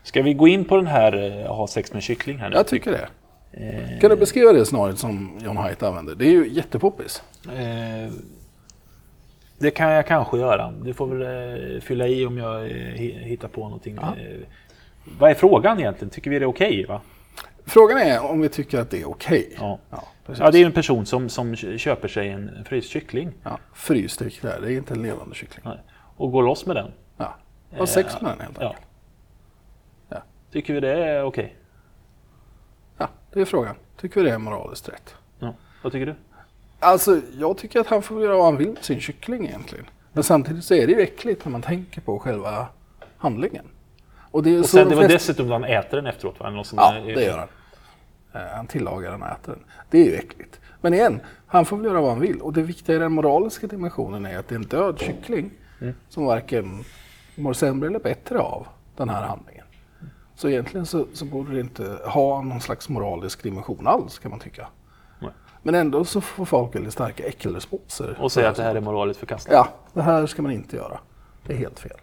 Ska vi gå in på den här eh, ha sex med kyckling här nu? Jag tycker det. Eh, Kan du beskriva det scenariot som John Haidt använder? Det är ju jättepoppis. Eh, det kan jag kanske göra. Du får väl eh, fylla i om jag eh, hi- hittar på någonting. Ja. Vad är frågan egentligen? Tycker vi det är okej? va? Frågan är om vi tycker att det är okej. Ja. Ja, precis. ja, det är en person som, som köper sig en fryst kyckling Ja, fryst där, det är inte en levande kyckling. Nej. Och går loss med den. Ja. Ha sex med den helt enkelt. Ja. Tycker vi det är okej? Ja, det är frågan. Tycker vi det är moraliskt rätt? Ja. Vad tycker du? Alltså, jag tycker att han får göra vad han vill med sin kyckling egentligen. Men samtidigt så är det ju äckligt när man tänker på själva handlingen. Och det Och så sen de det var flesta- dessutom han äter den efteråt. Va? Någon Ja, är- det gör han. Eh, Han tillagar den och äter den. Det är ju äckligt. Men igen, han får väl göra vad han vill. Och det viktiga i den moraliska dimensionen är att det är en död kyckling som varken mår sämre eller bättre av den här handlingen. Så egentligen så, så borde det inte ha någon slags moralisk dimension alls kan man tycka. Nej. Men ändå så får folk väldigt starka äckelresponser. Och säga att det här är moraliskt förkastligt. Ja, det här ska man inte göra. Det är helt fel.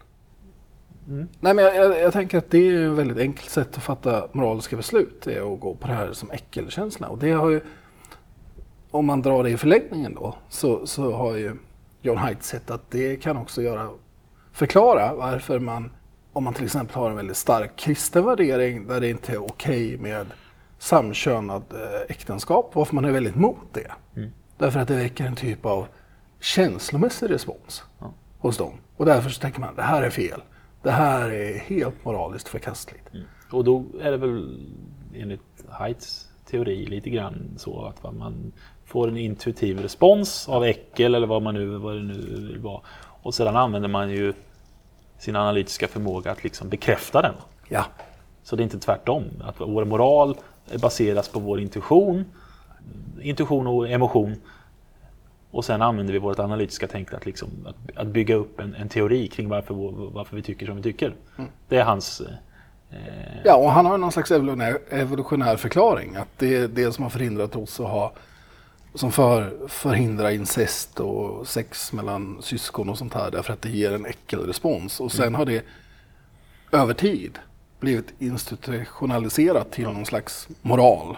Nej, men jag, jag, jag tänker att det är ett väldigt enkelt sätt att fatta moraliska beslut. Det är att gå på det här som äckelkänsla. Och det har ju, om man drar det i förlängningen då, så, så har ju John Haidt sett att det kan också göra, förklara varför man, om man till exempel har en väldigt stark kristen värdering där det inte är okej med samkönad eh, äktenskap, varför man är väldigt emot det. Därför att det väcker en typ av känslomässig respons hos dem. Och därför så tänker man, det här är fel. Det här är helt moraliskt förkastligt. Och då är det väl enligt Heights teori lite grann så att man får en intuitiv respons av äckel eller vad, man nu, vad det nu vill vara. Och sedan använder man ju sin analytiska förmåga att liksom bekräfta den. Ja, Så det är inte tvärtom. Att vår moral baseras på vår intuition, intuition och emotion. Och sen använder vi vårt analytiska tänkande att, liksom, att, att bygga upp en, en teori kring varför, vår- varför vi tycker som vi tycker. Det är hans... Eh, ja och han har någon slags evolutionär, evolutionär förklaring. Att det är det som har förhindrat oss att ha som för, förhindrar incest och sex mellan syskon och sånt här därför att det ger en äckelrespons. Och sen har det över tid blivit institutionaliserat till någon slags moral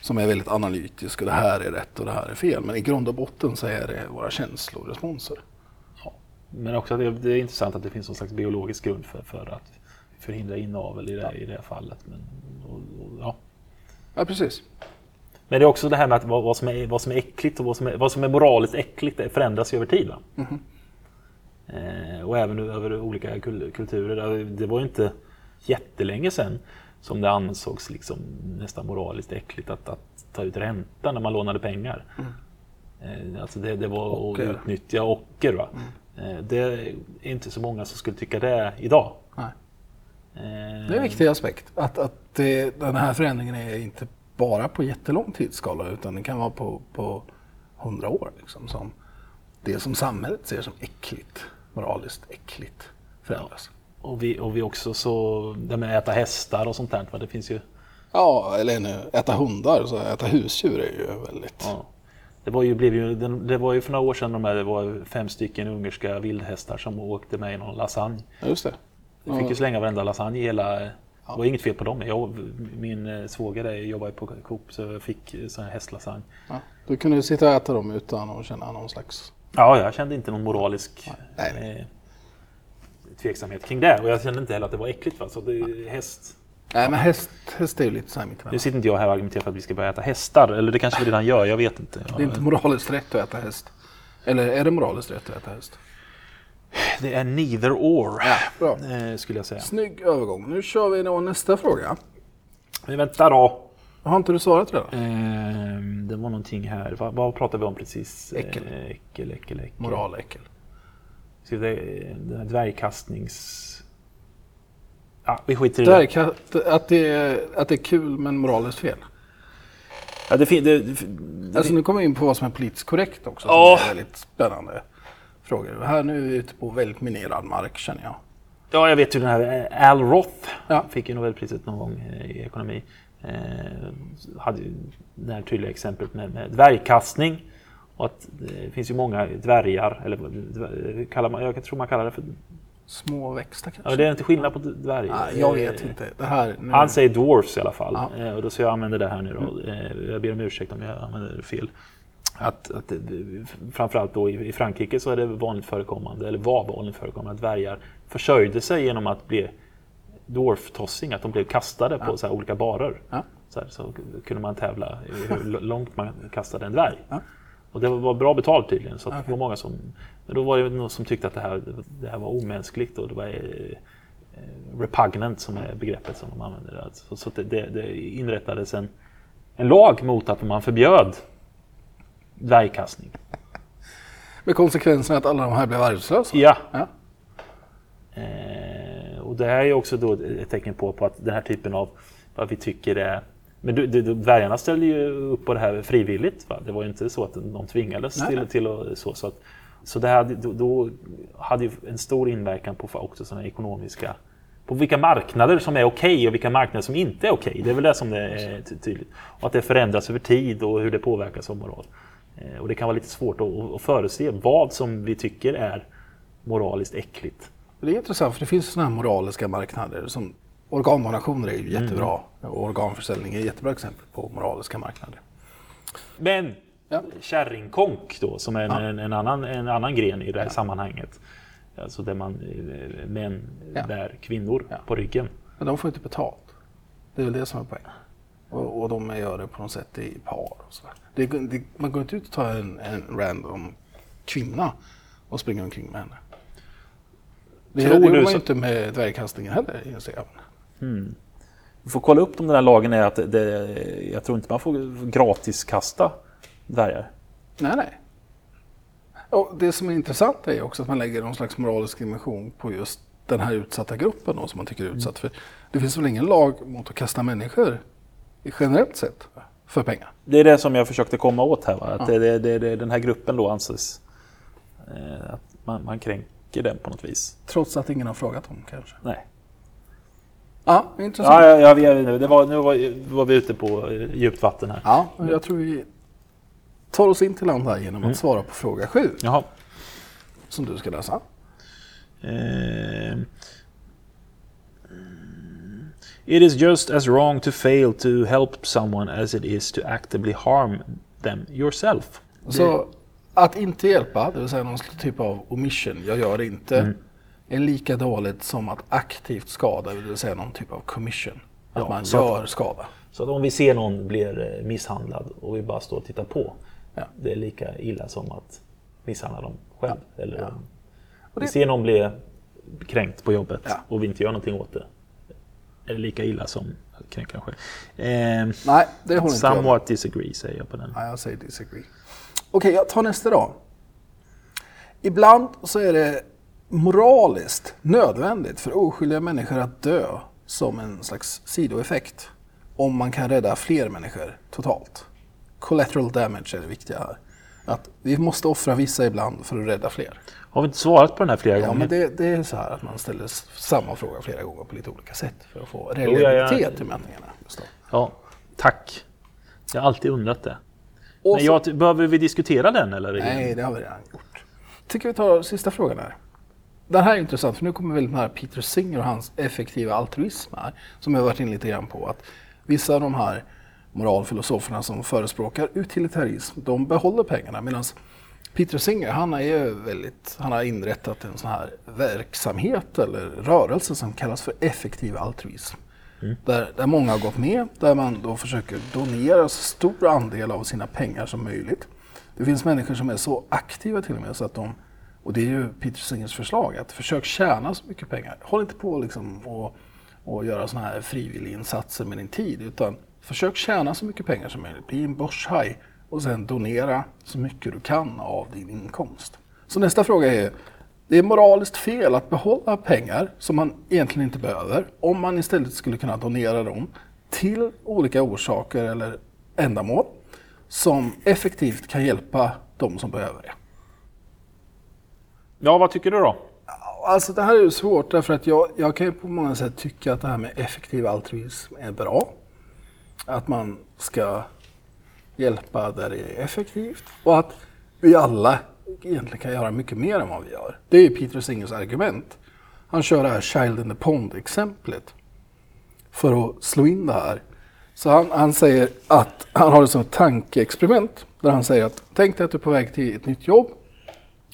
som är väldigt analytisk och det här är rätt och det här är fel. Men i grund och botten så är det våra känsloresponser. men också att det, det är intressant att det finns någon slags biologisk grund för, för att förhindra inavel i det, i det här fallet. Men, och, och, ja. Ja, precis. Men det är också det här med att vad, vad, som, är, vad som är äckligt och vad som är, vad som är moraliskt äckligt förändras ju över tid. Va? Eh, och även över olika kul, kulturer. Det var ju inte jättelänge sedan som det ansågs liksom nästan moraliskt äckligt att, att ta ut ränta när man lånade pengar. Eh, alltså det, det var Ocker. att utnyttja ocker. Va? Eh, det är inte så många som skulle tycka det idag. Nej. Eh, Det är en viktig aspekt. Att, att det, den här förändringen är inte bara på jättelång tidsskala utan det kan vara på, på hundra år. Liksom, som det som samhället ser som äckligt, moraliskt äckligt, förändras. Och vi, och vi också så, det med att äta hästar och sånt där. Det finns ju Ja, eller nu, äta hundar, så äta husdjur är ju väldigt... Ja. Det var ju, blev ju, det var ju för några år sedan de här, det var fem stycken ungerska vildhästar som åkte med i någon lasagne. Ja, just det. Vi fick ju slänga varenda lasagne i hela... Det var inget fel på dem. Jag, min eh, svåger ju på Coop så jag fick eh, sån här hästlasagne. Ja. Du kunde sitta och äta dem utan att känna någon slags... Ja, jag kände inte någon moralisk Nej. eh, tveksamhet kring det. Och jag kände inte heller att det var äckligt. Va? Så det, häst... Nej, men häst, häst är ju lite så här mittemellan. Nu sitter inte jag här och argumenterar för att vi ska börja äta hästar. Eller det kanske vi redan gör, jag vet inte. Det är inte moraliskt rätt att äta häst. Eller är det moraliskt rätt att äta häst? Det är neither or, Bra. eh, skulle jag säga. Snygg övergång. Nu kör vi då nästa fråga. Men vänta då. Har inte du svarat redan? Ehm, det var någonting här. Vad, vad pratade vi om precis? Äckel. Eh, äckel, äckel, äckel. Moraläckel. Så det, den här dvärgkastnings... Ja, vi skiter i det. Dvärgkatt, att, det är, att det är kul men moraliskt fel. Ja, det, fin- det, det, Alltså nu kommer vi in på vad som är politiskt korrekt också. Ja. Som är väldigt spännande frågor. Här nu är vi ute på väldigt minerad mark känner jag. Ja, jag vet ju den här eh, Al Roth Ja. fick ju Nobelpriset någon gång eh, i ekonomi. Eh, hade ju det här tydliga exemplet med, med dvärgkastning. Och att det finns ju många dvärgar, eller dvär- kallar man, jag tror man kallar det för... Små växter kanske? Ja, det är inte skillnad på dvärg. Nej, jag vet inte. Det här, nu, Han säger dwarfs i alla fall. Ja. Eh, och då ska jag använda det här nu då. Eh, jag ber om ursäkt om jag använder det fel. Att, att, framförallt då i, Frankrike så är det vanligt förekommande, eller var vanligt förekommande, att dvärgar försörjde sig genom att bli dwarf-tossing, att de blev kastade på så olika barer. Ja. Så, här, så kunde man tävla i hur långt man kastade en dvärg. Ja. Och det var bra betalt tydligen. Så att det var många som, men då var det någon som tyckte att det här, det här var omänskligt och det var eh, repugnant som är begreppet som de använder. Alltså, så det, det, det inrättades en, en lag mot att man förbjöd dvärgkastning. Med konsekvensen att alla de här blev arbetslösa? Ja. Ja. Eh, och det här är också då ett tecken på, på att den här typen av vad vi tycker är men du, du, dvärgarna ställde ju upp på det här frivilligt. Va? Det var ju inte så att de tvingades Nej, till, till att så. Så, att, så det hade, då, då hade ju en stor inverkan på också sådana ekonomiska på vilka marknader som är okej och vilka marknader som inte är okej. Det är väl det som det är ty- tydligt. Och att det förändras över tid och hur det påverkas av moral. Eh, Och det kan vara lite svårt att, att förutse vad som vi tycker är moraliskt äckligt. Det är intressant för det finns sådana här moraliska marknader som organdonationer är ju jättebra. Och organförsäljning är ett jättebra exempel på moraliska marknader. Men Ja. kärringkonk då, som är en, en, en, annan, en annan gren i det här sammanhanget. Alltså där man, eh, män Ja. bär kvinnor Ja. på ryggen. Men de får inte betalt. Det är väl det som är poängen. Och, och de gör det på något sätt i par. Det, det, man går inte ut och tar en, en random kvinna och springer omkring med henne. Det, Tror gör man så- inte med dvärgkastningen heller inser jag. Vi får kolla upp om den här lagen är att det, jag tror inte man får gratis kasta dvärgar. Nej, nej. Och det som är intressant är också att man lägger någon slags moralisk dimension på just den här utsatta gruppen då, som man tycker är utsatt. För det finns väl ingen lag mot att kasta människor generellt sett för pengar? Det är det som jag försökte komma åt här. Va? Att det, det, det, det, den här gruppen då anses eh, att man, man kränker den på något vis. Trots att ingen har frågat dem kanske. Nej. Ja, intressant. Ja, ja, ja, vi- det var, nu var, var vi ute på eh, djupt vatten här. Ja, jag tror vi tar oss in till land här genom att svara på fråga sju Jaha. som du ska läsa. Eh, It is just as wrong to fail to help someone as it is to actively harm them yourself. Så att inte hjälpa, det vill säga någon typ av omission, jag gör det inte, är lika dåligt som att aktivt skada, det vill säga någon typ av commission. Att Ja, man så att- gör skada. Så att om vi ser någon blir eh, misshandlad och vi bara står och tittar på. Ja. Det är lika illa som att misshandla dem själv. Eller Ja. Och vi det- ser någon bli kränkt på jobbet och vi inte gör någonting åt det. Lika illa som dem själv? Eh, Nej, det håller inte somewhat disagree säger jag på den. Ja, jag säger disagree. Okej, jag tar nästa då. Ibland så är det moraliskt nödvändigt för oskyldiga människor att dö som en slags sidoeffekt. Om man kan rädda fler människor totalt. Collateral damage är det viktiga här. Att vi måste offra vissa ibland för att rädda fler. Har vi inte svarat på den här flera Ja, gånger? men det, det är så här att man ställer samma fråga flera gånger på lite olika sätt för att få ja. relevanitet i mätningarna. Ja, tack. Jag har alltid undrat det. Och Men så- jag, behöver vi diskutera den eller? Nej, det har vi redan gjort. Tycker vi tar sista frågan här. Den här är intressant för nu kommer väldigt nära Peter Singer och hans effektiva altruism här. Som jag varit inne lite grann på. Att vissa av de här moralfilosoferna som förespråkar utilitarism, de behåller pengarna. Medan Peter Singer, han, är ju väldigt, han har inrättat en sån här verksamhet eller rörelse som kallas för effektiv altruism. Där, där många har gått med, där man då försöker donera så stor andel av sina pengar som möjligt. Det finns människor som är så aktiva till och med så att de, och det är ju Peter Singers förslag, att försök tjäna så mycket pengar. Håll inte på liksom och, och göra sådana här frivilliginsatser med din tid, utan försök tjäna så mycket pengar som möjligt. Bli en börshaj och sen donera så mycket du kan av din inkomst. Så nästa fråga är, Det är moraliskt fel att behålla pengar som man egentligen inte behöver om man istället skulle kunna donera dem till olika orsaker eller ändamål som effektivt kan hjälpa de som behöver det. Ja, vad tycker du då? Alltså det här är ju svårt därför att jag, jag kan ju på många sätt tycka att det här med effektiv altruism är bra. Att man ska hjälpa där det är effektivt och att vi alla egentligen kan göra mycket mer än vad vi gör. Det är Peter Singers argument. Han kör det här Child in the Pond-exemplet för att slå in det här. Så han, han säger att han har det som ett tankeexperiment där han säger att tänk dig att du är på väg till ett nytt jobb.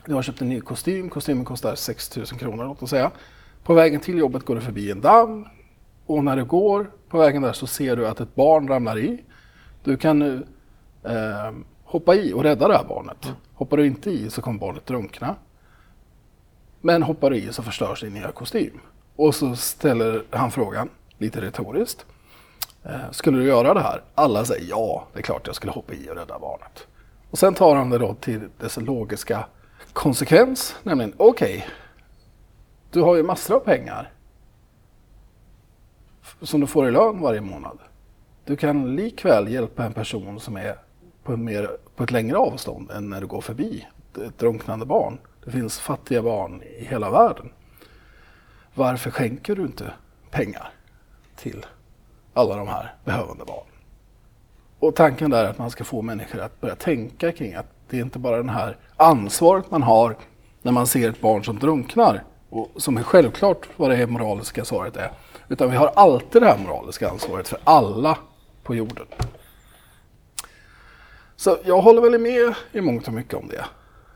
Du har köpt en ny kostym. Kostymen kostar 6 000 kronor låt oss säga. På vägen till jobbet går du förbi en damm och när du går på vägen där så ser du att ett barn ramlar i. Du kan nu eh, hoppa i och rädda det här barnet. Mm. Hoppar du inte i så kommer barnet drunkna. Men hoppar du i så förstörs din nya kostym. Och så ställer han frågan, lite retoriskt. Eh, skulle du göra det här? Alla säger ja, det är klart jag skulle hoppa i och rädda barnet. Och sen tar han det då till dess logiska konsekvens, nämligen okej, okay, du har ju massor av pengar som du får i lön varje månad. Du kan likväl hjälpa en person som är på, mer, på ett längre avstånd än när du går förbi ett drunknande barn. Det finns fattiga barn i hela världen. Varför skänker du inte pengar till alla de här behövande barnen? Och tanken där är att man ska få människor att börja tänka kring att det är inte bara det här ansvaret man har när man ser ett barn som drunknar och som är självklart vad det moraliska svaret är. Utan vi har alltid det här moraliska ansvaret för alla på jorden. Så jag håller väl med i mångt och mycket om det.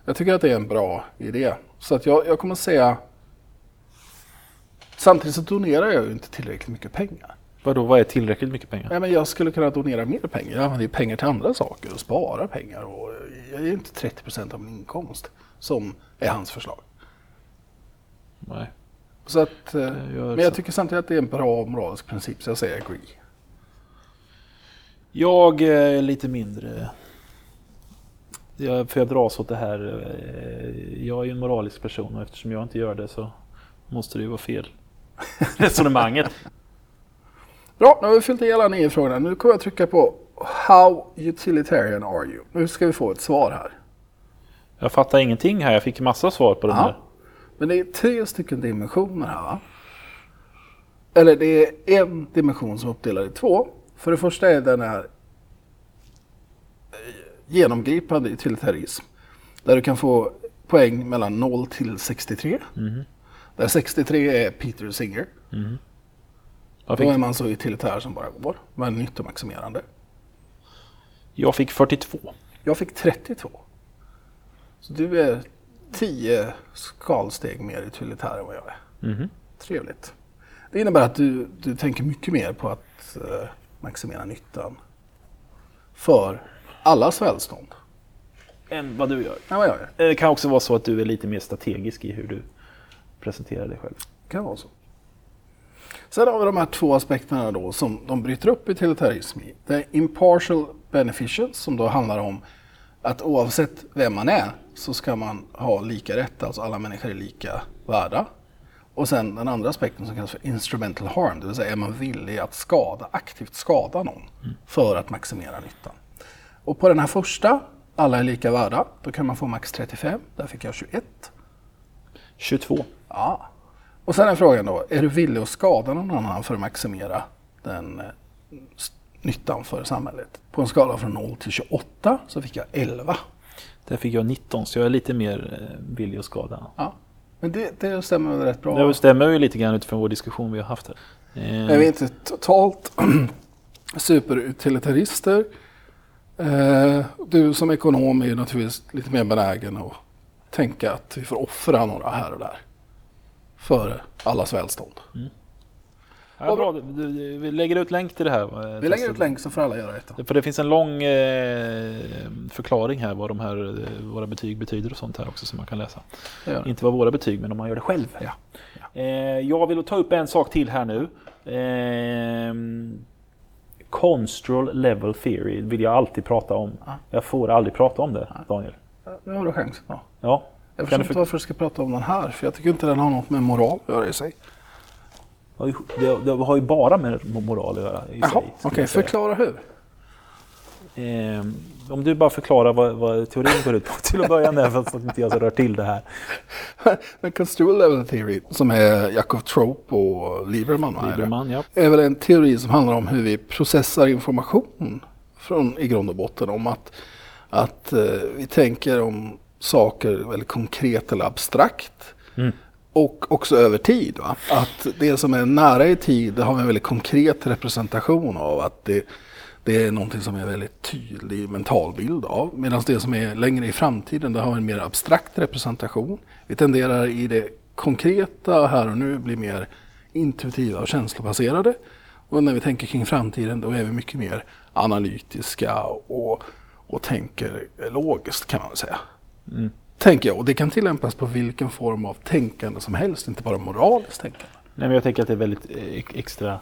Jag tycker att det är en bra idé. Så att jag, jag kommer säga... Samtidigt så donerar jag ju inte tillräckligt mycket pengar. Vadå, vad är tillräckligt mycket pengar? Ja, men jag skulle kunna donera mer pengar. Jag använder pengar till andra saker och spara pengar. Och jag ger inte 30 procent av min inkomst som är hans förslag. Nej. Så att, eh, men jag tycker samtidigt att det är en bra moralisk princip så jag säger agree. Jag är lite mindre jag, för jag dras åt det här. Eh, jag är ju en moralisk person och eftersom jag inte gör det så måste det ju vara fel. Resonemanget. Bra, nu har vi fyllt i alla nio frågorna. Nu kommer jag trycka på How utilitarian are you? Nu ska vi få ett svar här. Jag fattar ingenting här. Jag fick massa svar på den här. Men det är tre stycken dimensioner här va? Eller det är en dimension som är uppdelad i två. För det första är den här genomgripande utilitarism. Där du kan få poäng mellan 0 till 63. Mm. Där 63 är Peter Singer. Mm. Då är man så utilitär som bara går. Men nyttomaximerande. Jag fick 42. Jag fick 32. Så du är 10 skalsteg mer utilitär än vad jag är. Mm. Trevligt. Det innebär att du, du tänker mycket mer på att uh, maximera nyttan för allas välstånd. Än vad du gör. Ja, vad jag gör. Det kan också vara så att du är lite mer strategisk i hur du presenterar dig själv. Det kan vara så. Sen har vi de här två aspekterna då som de bryter upp utilitarism i. Det är impartial beneficence som då handlar om att oavsett vem man är så ska man ha lika rätt, alltså alla människor är lika värda. Och sen den andra aspekten som kallas för instrumental harm, det vill säga är man villig att skada, aktivt skada någon för att maximera nyttan. Och på den här första, alla är lika värda, då kan man få max 35. Där fick jag 21. 22. Ja. Och sen är frågan då, är du villig att skada någon annan för att maximera den eh, nyttan för samhället? På en skala från 0 till 28 så fick jag 11. Där fick jag 19, så jag är lite mer eh, villig att skada. Ja. Men det, det stämmer väl rätt bra? Det stämmer ju lite grann utifrån vår diskussion vi har haft här. Eh. Är vi inte totalt superutilitarister Eh, du som ekonom är ju naturligtvis lite mer benägen att tänka att vi får offra några här och där. För allas välstånd. Mm. Ja, bra. Vi lägger ut länk till det här. Eh, vi lägger ut länk så får alla göra det. För det finns en lång eh, förklaring här vad de här, eh, våra betyg betyder och sånt här också som man kan läsa. Inte vad våra betyg men om man gör det själv. Ja. ja. Eh, jag vill ta upp en sak till här nu. Eh, Constral level theory vill jag alltid prata om. Ja. Jag får aldrig prata om det, Daniel. Nu har du chans. Ja. ja. Jag förstår inte varför du ska prata om den här, för jag tycker inte den har något med moral att göra i sig. Det, det har ju bara med moral att göra Jaha, okej. säga. Förklara hur. Eh, om du bara förklarar vad, vad teorin går ut på till att börja med, för att inte jag ska röra till det här. Den Construal Level Theory, som är Jakob Trope och Lieberman, va, är? Lieberman, ja. är väl en teori som handlar om hur vi processar information från, i grund och botten. Om att, att eh, vi tänker om saker väldigt konkret eller abstrakt. Mm. Och också över tid. Va? Att det som är nära i tid det har vi en väldigt konkret representation av. Att det, det är någonting som är väldigt tydlig mental bild av. Medan det som är längre i framtiden det har en mer abstrakt representation. Vi tenderar i det konkreta här och nu bli mer intuitiva och känslobaserade. Och när vi tänker kring framtiden då är vi mycket mer analytiska och, och tänker logiskt kan man väl säga. Mm. Tänker jag. Och det kan tillämpas på vilken form av tänkande som helst, inte bara moraliskt tänkande. Nej, men jag tänker att det är väldigt eh, extra...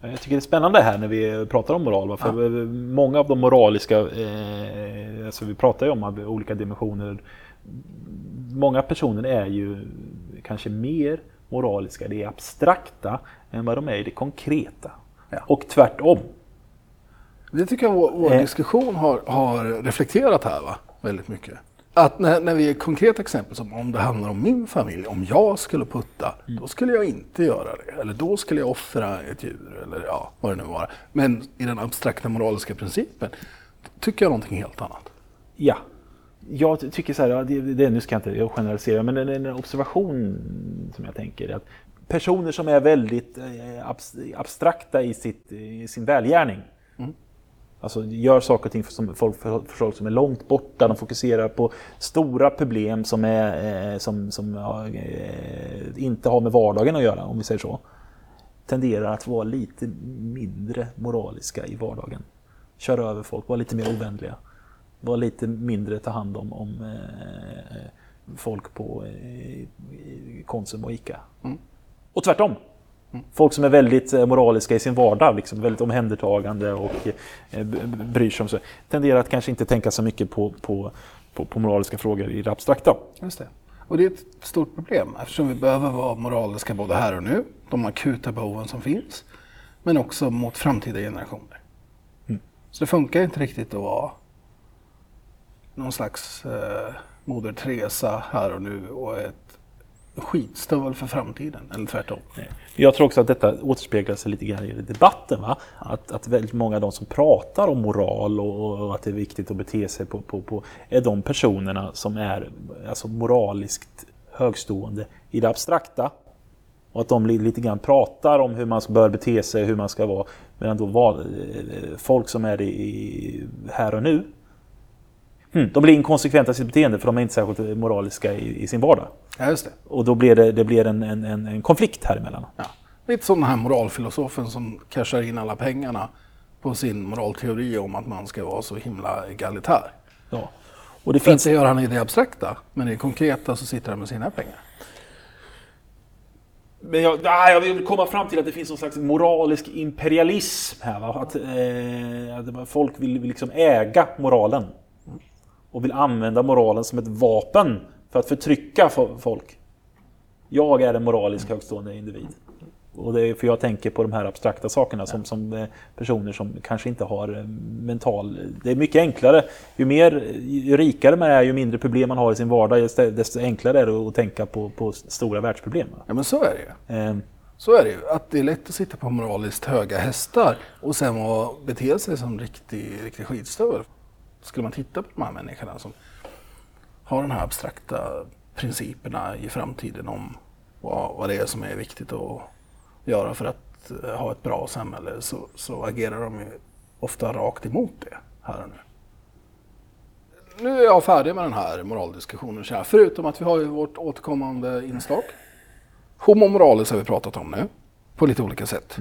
Jag tycker det är spännande här när vi pratar om moral. va? För Många av de moraliska, eh, alltså vi pratar ju om olika dimensioner. Många personer är ju kanske mer moraliska, det är abstrakta, än vad de är i det konkreta. Ja. Och tvärtom. Det tycker jag vår, vår Eh. diskussion har, har reflekterat här va? Väldigt mycket. Att när, när vi är konkreta exempel som om det handlar om min familj, om jag skulle putta, då skulle jag inte göra det. Eller då skulle jag offra ett djur eller ja, vad det nu var. Men i den abstrakta moraliska principen tycker jag någonting helt annat. Ja. Jag ty- tycker så här, det, det, nu ska jag inte jag generalisera, men en, en observation som jag tänker är att personer som är väldigt eh, abs- abstrakta i, sitt, i sin välgärning, alltså gör saker och ting för, som, folk, för, folk som är långt borta, de fokuserar på stora problem som, är, eh, som, som ja, eh, inte har med vardagen att göra, om vi säger så, tenderar att vara lite mindre moraliska i vardagen. Köra över folk, vara lite mer ovänliga var lite mindre ta hand om, om eh, folk på Konsum och Ica. Och tvärtom. Folk som är väldigt eh, moraliska i sin vardag, liksom, väldigt omhändertagande och eh, bryr sig om sig, tenderar att kanske inte tänka så mycket på, på, på, på moraliska frågor i det abstrakta. Just det. Och det är ett stort problem eftersom vi behöver vara moraliska både här och nu, de akuta behoven som finns, men också mot framtida generationer. Så det funkar inte riktigt att vara någon slags eh, Moder Teresa här och nu och ett skitstövel för framtiden, eller tvärtom. Jag tror också att detta återspeglar sig lite grann i debatten. Va? Att, att väldigt många av de som pratar om moral och, och att det är viktigt att bete sig på, på, på är de personerna som är alltså, moraliskt högstående i det abstrakta. Och att de li- lite grann pratar om hur man bör bete sig, hur man ska vara. Medan då var, eh, folk som är i, här och nu, hmm, de blir inkonsekventa i sitt beteende för de är inte särskilt moraliska i, i sin vardag. Ja, just det. Och då blir det, det blir en, en, en, en konflikt här emellan. Ja. Lite som den här moralfilosofen som cashar in alla pengarna på sin moralteori om att man ska vara så himla egalitär. Ja. Och det För finns, att det gör han i det abstrakta, men i det konkreta så sitter han med sina pengar. men jag, jag vill komma fram till att det finns någon slags moralisk imperialism här. Va? Att, eh, att folk vill, vill liksom äga moralen. Och vill använda moralen som ett vapen för att förtrycka fo- folk. Jag är en moralisk högstående individ. Och det är för jag tänker på de här abstrakta sakerna som, som eh, personer som kanske inte har eh, mental... Det är mycket enklare. Ju, mer, ju rikare man är, ju mindre problem man har i sin vardag, desto, enklare är det att tänka på, på stora världsproblem. Ja, men så är det ju. Eh, Så är det ju. Att det är lätt att sitta på moraliskt höga hästar och sen bete sig som riktig, riktig skitstövel. Skulle man titta på de här människorna som har de här abstrakta principerna i framtiden om vad, vad det är som är viktigt att göra för att eh, ha ett bra samhälle så, så agerar de ju ofta rakt emot det här och nu. Nu är jag färdig med den här moraldiskussionen, förutom att vi har ju vårt återkommande inslag. Homo moralis har vi pratat om nu, på lite olika sätt.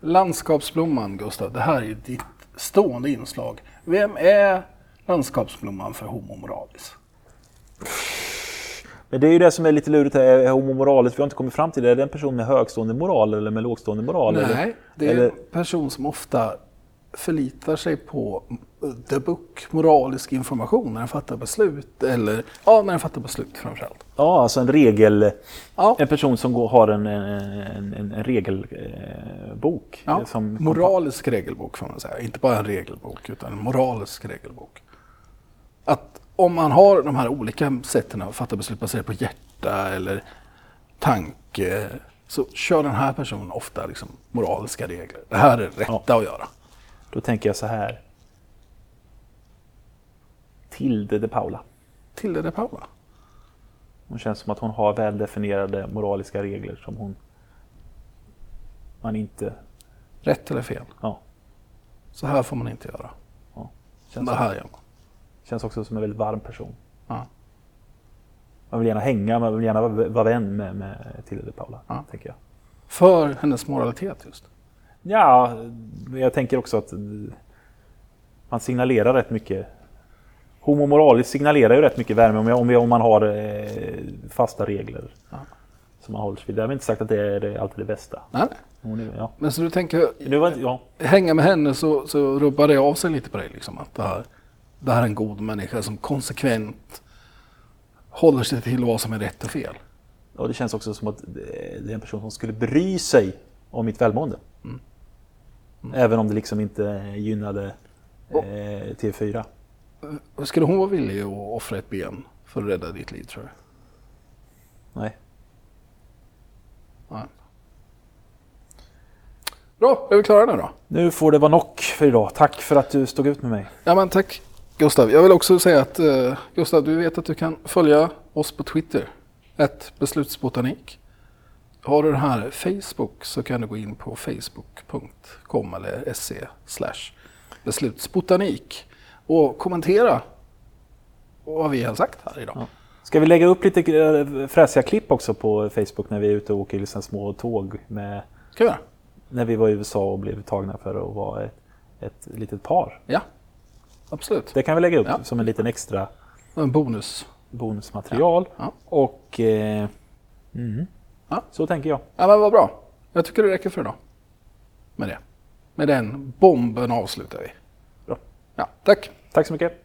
Landskapsblomman, Gustav, det här är ju ditt stående inslag. Vem är landskapsblomman för Homo moralis? Men det är ju det som är lite lurigt här, är homo moralis, vi har inte kommit fram till det. Är det en person med högstående moral eller med lågstående moral? Nej, eller? det är eller, en person som ofta förlitar sig på the book, moralisk information när den fattar beslut. Eller ja, när den fattar beslut framförallt. Ja, alltså en regel... Ja. En person som går, har en, en, en, en regelbok. Ja, som moralisk regelbok får man säga. Inte bara en regelbok utan en moralisk regelbok. Att om man har de här olika sätten att fatta beslut baserat på hjärta eller tanke så kör den här personen ofta liksom moraliska regler. Det här är rätta Ja. att göra. Då tänker jag så här. Tilde de Paula. Tilde de Paula. Hon känns som att hon har väldefinierade moraliska regler som hon... Man inte... Rätt eller fel? Ja. Så här får man inte göra. ja. Känns, Det här gör man. Känns också som en väldigt varm person. Ja. Man vill gärna hänga, man vill gärna vara, vän med, med Tilde de Paula. Ja. Tänker jag. För hennes moralitet just. Ja, jag tänker också att eh, man signalerar rätt mycket. Homo moralis signalerar ju rätt mycket värme om, om, om man har eh, fasta regler. Ja. Som man håller sig vid. Därmed inte sagt att det är det- alltid det bästa. Nej, är, ja. Men så du tänker, var, ja. hänga med henne så, så rubbar det av sig lite på dig. Liksom, att det här, det här är en god människa som konsekvent håller sig till vad som är rätt och fel. Och det känns också som att det är en person som skulle bry sig om mitt välmående. Mm. Även om det liksom inte gynnade eh, TV4. Skulle hon vara villig att offra ett ben för att rädda ditt liv tror du? Nej. Nej. Bra, är vi klara nu då? Nu får det vara nog för idag. Tack för att du stod ut med mig. Ja men tack Gustav. Jag vill också säga att eh, Gustav, du vet att du kan följa oss på Twitter. Ett beslutsbotanik. Har du den här Facebook så kan du gå in på facebook.com eller se beslutsbotanik och kommentera vad vi har sagt här idag. Ja. Ska vi lägga upp lite eh, fräsiga klipp också på Facebook när vi är ute och åker såna små tåg med, Ska vi när vi var i USA och blev tagna för att vara ett, ett litet par. Ja, absolut. Det kan vi lägga upp Ja. som en liten extra En bonus. bonusmaterial. Ja. Och eh, mm, så tänker jag. Ja men vad bra. Jag tycker det räcker för idag. Med det. Med den bomben avslutar vi. Bra. Ja, tack. Tack så mycket.